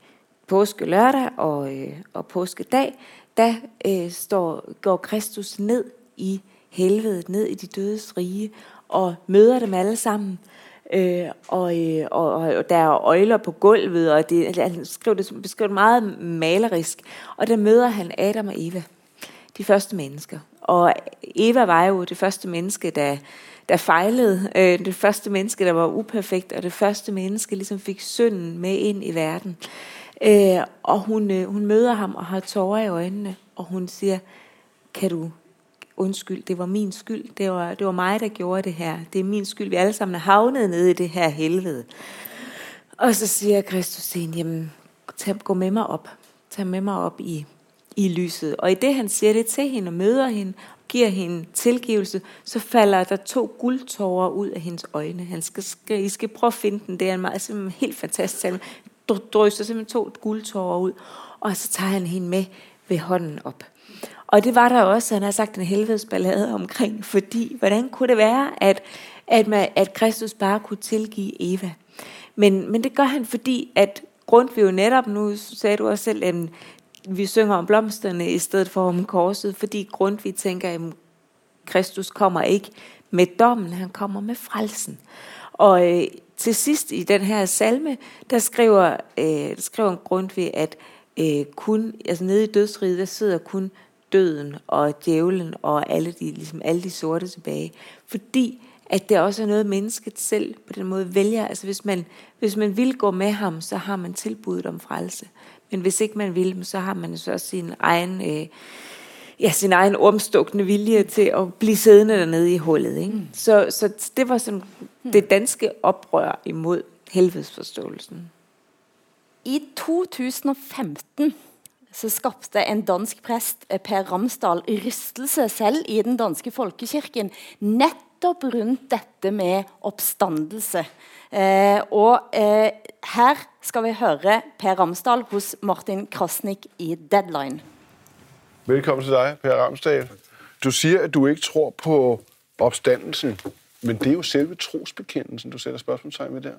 påske lørdag og, øh, og påskedag, der øh, står, går Kristus ned i helvedet, ned i de dødes rige, og møder dem alle sammen. Øh, og, øh, og, og der er øjler på gulvet, og det, han skriver det, beskriver det meget malerisk. Og der møder han Adam og Eva de første mennesker. Og Eva var jo det første menneske, der, der fejlede. Øh, det første menneske, der var uperfekt, og det første menneske ligesom fik synden med ind i verden. Øh, og hun, øh, hun møder ham og har tårer i øjnene, og hun siger, kan du undskyld, det var min skyld. Det var, det var mig, der gjorde det her. Det er min skyld. Vi alle sammen er havnet nede i det her helvede. Og så siger Kristus til hende, jamen, tag, gå med mig op. Tag med mig op i i lyset. Og i det han siger det til hende og møder hende, giver hende tilgivelse, så falder der to guldtårer ud af hendes øjne. Han skal, skal, I skal prøve at finde den. Det er en meget, simpelthen helt fantastisk salme. Drøser simpelthen to guldtårer ud, og så tager han hende med ved hånden op. Og det var der også, han har sagt en helvedesballade omkring, fordi hvordan kunne det være, at, at, man, at Kristus bare kunne tilgive Eva? Men, men det gør han, fordi at Grundtvig jo netop, nu sagde du også selv, at vi synger om blomsterne i stedet for om korset, fordi Grundtvig tænker, at Kristus kommer ikke med dommen, han kommer med frelsen. Og øh, til sidst i den her salme, der skriver, øh, skriver Grundtvig, at øh, kun, altså nede i dødsriget, der sidder kun døden og djævlen og alle de, ligesom alle de sorte tilbage. Fordi at det også er noget, mennesket selv på den måde vælger. Altså hvis man, hvis man vil gå med ham, så har man tilbuddet om frelse. Men hvis ikke man vil, så har man så sin egen, øh, ja, sin egen omstukne vilje til å bli siddende dernede i hullet. Ikke? Mm. Så, så det var som det danske opprør imod helvetesforståelsen. I 2015 så skapte en dansk præst, eh, Per Ramsdal, rystelse selv i den danske folkekirken nettopp rundt dette med oppstandelse. Eh, og eh, her skal vi høre Per Ramsdal hos Martin Krasnik i Deadline. Velkommen til deg, Per Ramsdal. Du sier at du ikke tror på oppstandelsen. men det er jo selve trosbekendelsen, du setter spørsmålstegn ved der.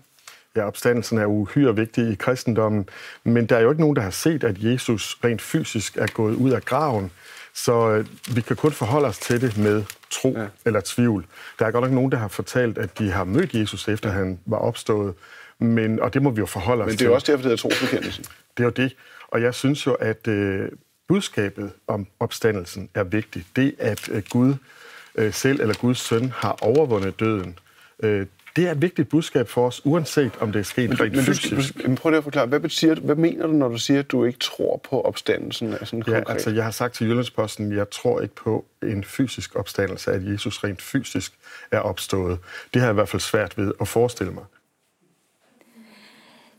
Ja, Oppstandelsen er uhyre vigtig i kristendommen, men det er jo ikke noen der har sett at Jesus rent fysisk er gået ut av graven. Så øh, vi kan kun forholde os til det med tro ja. eller tvivl. Der er godt nok nogen, der har fortalt, at de har mødt Jesus, efter han var opstået. Men, og det må vi jo forholde os til. Men det er jo også derfor, det er trosbekendelsen. Det er jo det. Og jeg synes jo, at øh, budskabet om opstandelsen er vigtigt. Det, at øh, Gud øh, selv eller Guds søn har overvundet døden, øh, det er et vigtigt budskab for os, uanset om det er sket men, rent men, fysisk. Men prøv lige at forklare, hvad, betyder, hvad mener du, når du siger, at du ikke tror på opstandelsen? Af ja, konkret? altså jeg har sagt til Jyllandsposten, at jeg tror ikke på en fysisk opstandelse, at Jesus rent fysisk er opstået. Det har jeg i hvert fald svært ved at forestille mig.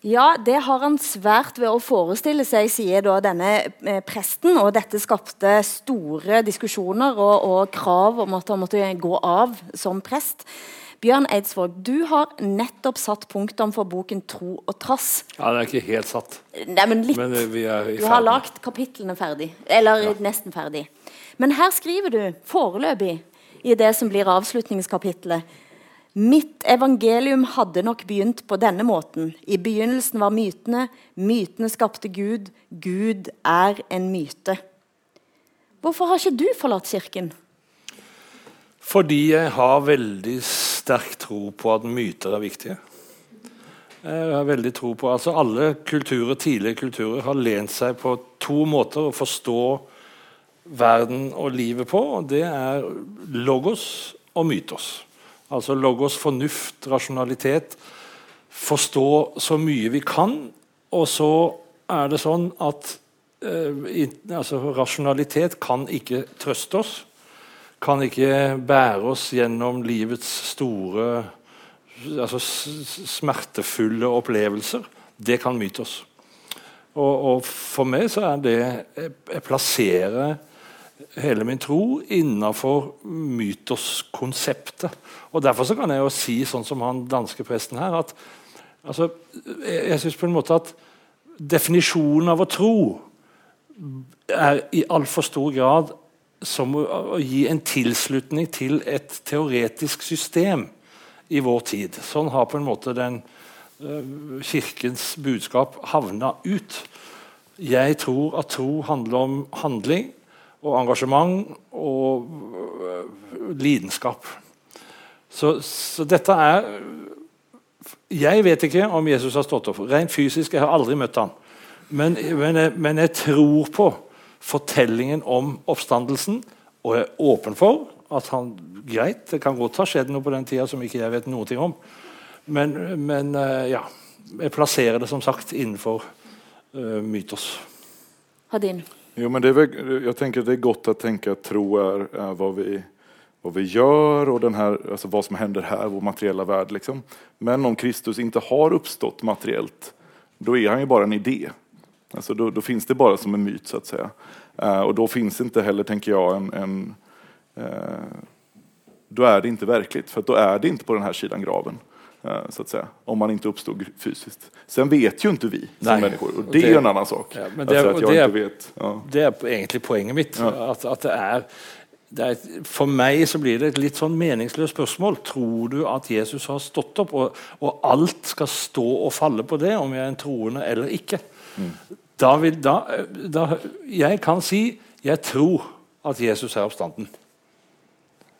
Ja, det har han svært ved å forestille seg, sier da denne eh, presten. Og dette skapte store diskusjoner og, og krav om at han måtte gå av som prest. Bjørn Eidsvåg, du har nettopp satt punktum for boken 'Tro og trass'. Ja, Den er ikke helt satt. Nei, men litt. Men, eh, vi er i Du har lagt kapitlene ferdig. Eller nesten ferdig. Men her skriver du foreløpig i det som blir avslutningskapitlet Mitt evangelium hadde nok begynt på denne måten. I begynnelsen var mytene. Mytene skapte Gud. Gud er en myte. Hvorfor har ikke du forlatt kirken? Fordi jeg har veldig sterk tro på at myter er viktige. Jeg har veldig tro på, altså Alle kulturer, tidligere kulturer har lent seg på to måter å forstå verden og livet på. og Det er logos og mytos. Altså logos, fornuft, rasjonalitet. Forstå så mye vi kan. Og så er det sånn at eh, i, altså, rasjonalitet kan ikke trøste oss. Kan ikke bære oss gjennom livets store altså, smertefulle opplevelser. Det kan mytos. Og, og for meg så er det Jeg, plasserer hele min tro innenfor mytoskonseptet. Og Derfor kan jeg jo si, sånn som han danske presten her, at altså, jeg, jeg syns på en måte at definisjonen av å tro er i altfor stor grad som å, gi en tilslutning til et teoretisk system i vår tid. Sånn har på en måte den uh, kirkens budskap havna ut. Jeg tror at tro handler om handling og engasjement og uh, lidenskap. Så, så dette er Jeg vet ikke om Jesus har stått opp. Rent fysisk, jeg har aldri møtt ham. Men, men, men jeg tror på fortellingen om oppstandelsen, og er åpen for at han Greit, det kan godt ha skjedd noe på den tida som ikke jeg vet noe om. Men, men eh, ja. Jeg plasserer det som sagt innenfor uh, mytos. Hadin? Jo, men det er, jeg tenker tänker att det er godt å tenke at tro er, er hva vi, vad vi gör och den här, alltså vad som händer här, vår materiella värld. Liksom. Men om Kristus ikke har oppstått materiellt, da er han jo bare en idé. Alltså då, då finns det bara som en myt, så att säga. Eh, och då finns inte heller, tänker jag, en... en eh, då är det inte verkligt, för att då är det inte på den här sidan graven. eh, Så att säga, om man inte uppstod fysiskt. Sen vet ju inte vi som Nej. människor, och Och det, är det- en annan sak. Ja, men det, alltså og att jag det, inte er, vet. Ja. det egentlig poenget mitt. At, at det er, det er, for meg så blir det et litt sånn meningsløst spørsmål. Tror du at Jesus har stått opp, og, og alt skal stå og falle på det, om jeg er en troende eller ikke? Da vil, da, da, jeg kan si jeg tror at Jesus er oppstanden.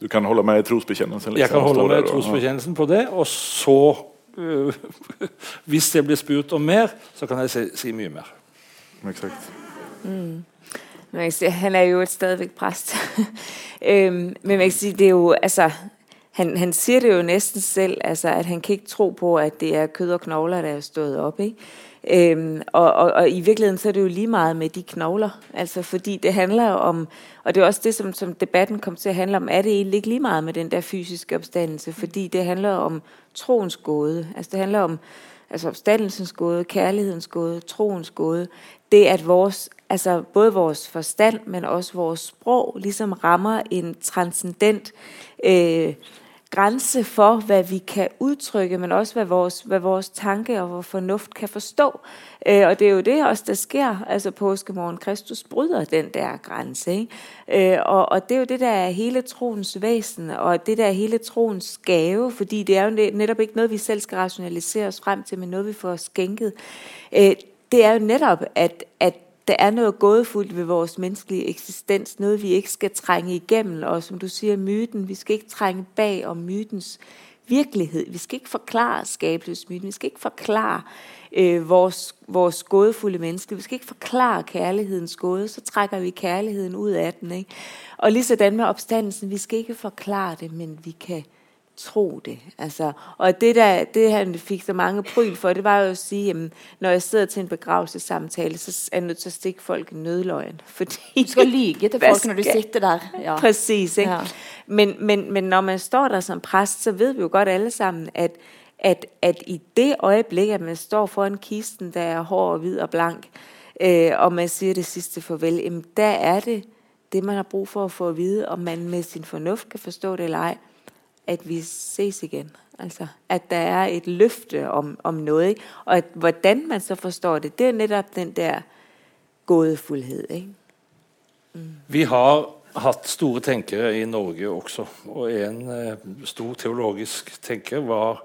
Du kan holde med i trosbekännelsen? Jeg kan holde med i trosbekjennelsen på det, og så uh, Hvis det blir spurt om mer, så kan jeg si, si mye mer. Exakt. Mm. Sige, han er jo et stadigvæk præst. øhm, men man kan sige, det er jo, altså, han, han siger det jo næsten selv, altså, at han kan ikke tro på, at det er kød og knogler, der er stået op. Ikke? Øhm, og, og, og i virkeligheden så er det jo lige meget med de knogler, altså fordi det handler om, og det er også det, som, som debatten kom til at handle om, er det egentlig ikke lige meget med den der fysiske opstandelse, fordi det handler om troens gåde, altså det handler om altså opstandelsens gåde, kærlighedens gåde, troens gåde, det at vores, altså både vores forstand, men også vores sprog, ligesom rammer en transcendent øh, grænse for, hvad vi kan udtrykke, men også hvad vores, hvad vores tanke og vores fornuft kan forstå. Øh, og det er jo det også, der sker, altså påskemorgen. Kristus bryder den der grænse. Ikke? Øh, og, og det er jo det, der er hele troens væsen, og det der er hele troens gave, fordi det er jo net- netop ikke noget, vi selv skal rationalisere os frem til, men noget, vi får skænket. Øh, det er jo netop, at, at der er noget gådefuldt ved vores menneskelige eksistens, noget vi ikke skal trænge igennem, og som du siger, myten, vi skal ikke trænge bag om mytens virkelighed. Vi skal ikke forklare skabelsesmyten, vi skal ikke forklare øh, vores, gådefulde menneske, vi skal ikke forklare kærlighedens gåde, så trækker vi kærligheden ud af den. Ikke? Og lige sådan med opstandelsen, vi skal ikke forklare det, men vi kan tro det. Altså, og det, der, det han fikk så mange pryl for, det var jo å si jamen, når jeg sitter til en begravelsessamtale, så er jeg nødt til å stikke folk i nødløgn. Fordi Du skal lyge til folk, når du sitter der. Ja. Precis? Ja. Men, men, men når man står der som præst, så vet vi jo godt alle sammen, at, at, at i det øyeblikket at man står foran kisten, der er hård, hvid og blank, øh, og man sier det sidste farvel, jamen der er det det, man har brug for å få vite om man med sin fornuft kan forstå det eller ej, at vi ses igjen. Altså, at der er et løfte om, om noe. og at, hvordan man så forstår det, det er netop den der gådefuldhed. Mm. Vi har hatt store tenkere i Norge også. Og en eh, stor teologisk tenker var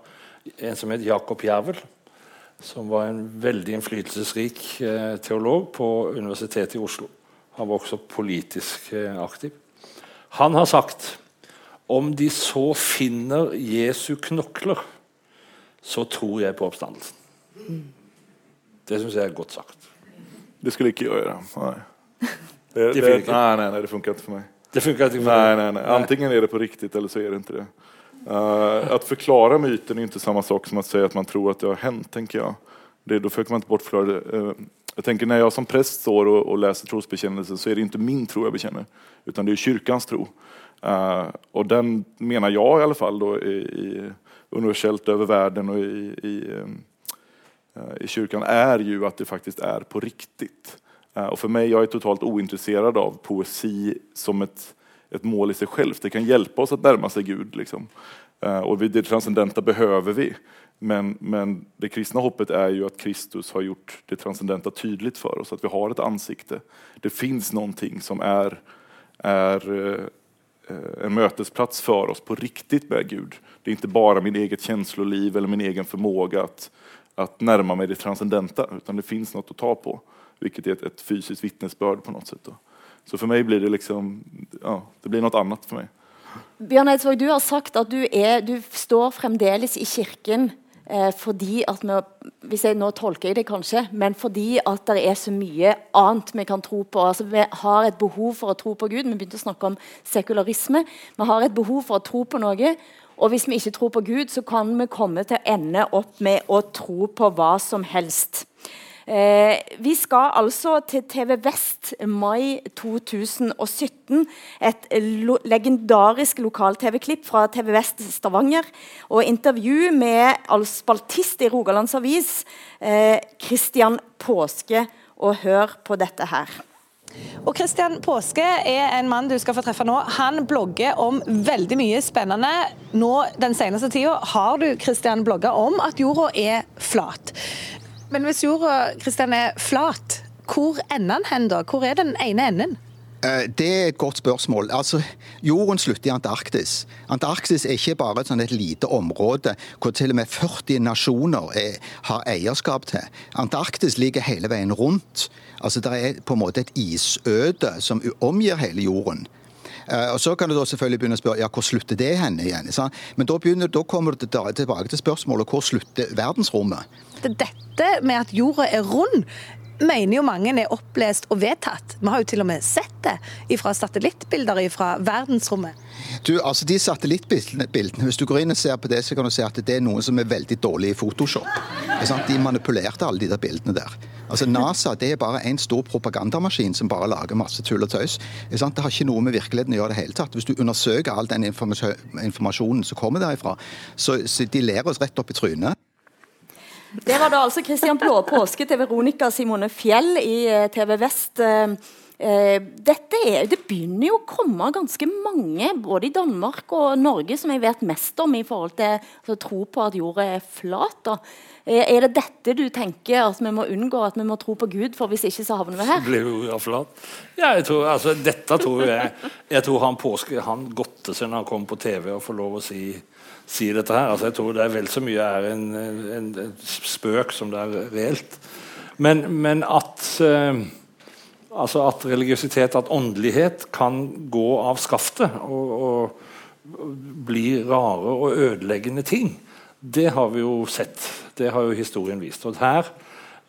en som het Jakob Jervel. Som var en veldig innflytelsesrik eh, teolog på Universitetet i Oslo. Han var også politisk eh, aktiv. Han har sagt om de så finner Jesu knokler, så tror jeg på oppstandelsen. Det syns jeg er godt sagt. Det skulle ikke gjøre. Nei. Det, Det det, ikke. nei, nei, det funker ikke for meg. Det funker ikke for meg. Nei, nei, nei. Antingen er det på riktig, eller så er det ikke det. Eh, att förklara myten är inte samma sak som att säga att man tror att det har hänt, tänker jag. Det, då försöker man inte bortförklara det. Uh, jag tänker när jag som präst står och, och läser trosbekännelsen så är det inte min tro jag bekänner, utan det är kyrkans tro. Eh, och den menar jag i alla fall då i, i universellt över världen och i, i, eh, i kyrkan är ju att det faktiskt är på riktigt. Eh, Och för mig, jag är totalt ointresserad av poesi som ett, ett mål i sig självt. Det kan hjälpa oss att närma sig Gud. Liksom. Eh, Och det transcendenta behöver vi. Men, men det kristna hoppet är ju att Kristus har gjort det transcendenta tydligt för oss, att vi har ett ansikte. Det finns någonting som är, är eh, eh, en mötesplats för oss på riktigt med Gud. Det är inte bara min eget känsloliv eller min egen förmåga att, att närma mig det transcendenta, utan det finns något att ta på, vilket är ett, ett fysiskt vittnesbörd på något sätt. Så for meg blir det liksom, ja, det blir noe annet for meg. Bjørn Eidsvåg, du har sagt at du, er, du står fremdeles i kirken eh, fordi at vi, hvis jeg nå tolker jeg det kanskje, men fordi at det er så mye annet vi kan tro på. Altså, vi har et behov for å tro på Gud. Vi begynte å snakke om sekularisme. Vi har et behov for å tro på noe. Og hvis vi ikke tror på Gud, så kan vi komme til å ende opp med å tro på hva som helst. Eh, vi skal altså til TV Vest mai 2017. Et lo legendarisk lokal-TV-klipp fra TV Vest Stavanger. Og intervju med al- spaltist i Rogalands Avis, eh, Påske. Og hør på dette her. Og Christian Påske er en mann du skal få treffe nå. Han blogger om veldig mye spennende. Nå den seneste tida har du Christian, blogga om at jorda er flat. Men hvis jorda Kristian, er flat, hvor ender den hen da? Hvor er den ene enden? Eh, Det er et godt spørsmål. Altså, Jorden slutter i Antarktis. Antarktis er ikke bare et, sånn et lite område hvor til og med 40 nasjoner er, har eierskap til. Antarktis ligger hele veien rundt. Altså, Det er på en måte et isøde som omgir hele jorden. Eh, og Så kan du da selvfølgelig begynne å spørre ja, hvor slutter det henne igjen. sant? Men da, begynner, da kommer du tilbake til spørsmålet hvor slutter verdensrommet? Det- Dette med at jorda er rund, mener jo mange er opplest og vedtatt. Vi har jo til og med sett det fra satellittbilder fra verdensrommet. Du, altså De satellittbildene, hvis du går inn og ser på det, så kan du se at det er noen som er veldig dårlig i Photoshop. De manipulerte alle de der bildene der. Altså NASA det er bare en stor propagandamaskin som bare lager masse tull og tøys. Det har ikke noe med virkeligheten å gjøre det hele tatt. Hvis du undersøker all den informasjonen som kommer derifra, så, de ler oss rett opp i trynet. Det var da altså Christian Blå påske til Veronica Simone Fjell i eh, TV Vest. Eh, eh, dette er, det begynner jo å komme ganske mange, både i Danmark og Norge, som jeg vet mest om i forhold til altså, tro på at jorda er flat. Da. Er det dette du tenker at vi må unngå, at vi må tro på Gud, for hvis ikke så havner vi her? blir jo flat. Ja, jeg tror, altså, dette tror jeg Jeg tror han påske han godter seg når han kommer på TV og får lov å si, si dette her. Altså, jeg tror det er vel så mye er en, en, en spøk som det er reelt. Men, men at eh, altså at religiøsitet, at åndelighet, kan gå av skaftet og, og bli rare og ødeleggende ting, det har vi jo sett. Det har jo historien vist. Og her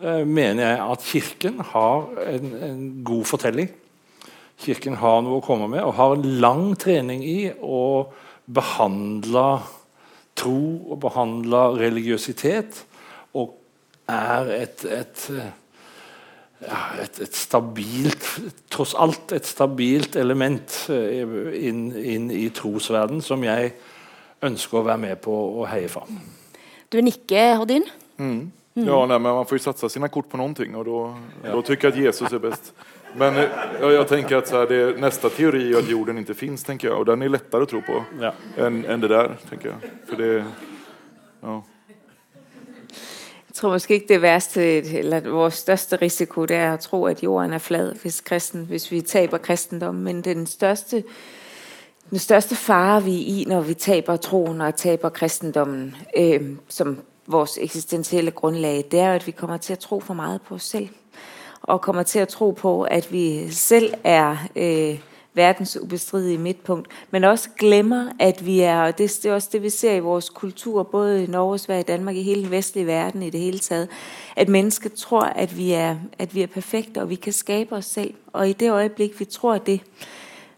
eh, mener jeg at Kirken har en, en god fortelling. Kirken har noe å komme med og har lang trening i å behandle tro og behandle religiøsitet. Og er et, et, ja, et, et stabilt Tross alt et stabilt element eh, inn, inn i trosverden som jeg ønsker å være med på å heie fram. Du nikker, Hordin? Mm. Ja, nei, men man får jo satsa sine kort på någonting og da syns tycker jeg at Jesus er bäst. Men eh, ja, jag tänker att så här, det, nästa teori är att jorden inte finns, tänker jag. Och den är lättare att tro på Ja. än, än det där, tänker jag. För det, ja. Jeg tror måske ikke det værste, eller vores største risiko, det er at tro, at jorden er flad, hvis, kristen, hvis vi taber kristendommen. Men den største, den største fare, vi er i, når vi taber troen og taber kristendommen øh, som vores eksistentielle grundlag, det er jo, at vi kommer til at tro for meget på os selv. Og kommer til at tro på, at vi selv er øh, verdens ubestridige midtpunkt, men også glemmer, at vi er, og det, det er også det, vi ser i vores kultur, både i Norge, Sverige, Danmark, i hele den vestlige verden i det hele taget, at mennesker tror, at vi er, at vi er perfekte, og vi kan skabe os selv. Og i det øjeblik, vi tror det,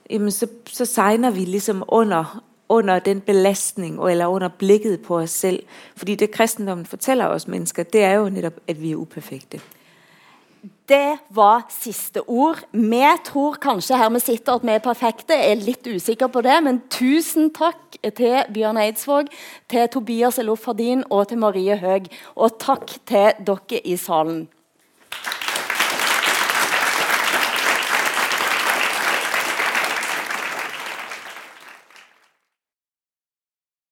jamen så, så sejner vi ligesom under, under den belastning, eller under blikket på os selv. Fordi det kristendommen fortæller os mennesker, det er jo netop, at vi er uperfekte. Det var siste ord. Vi tror kanskje her vi sitter at vi er perfekte. Er litt usikker på det, men tusen takk til Bjørn Eidsvåg, til Tobias Elofardin og til Marie Høeg. Og takk til dere i salen.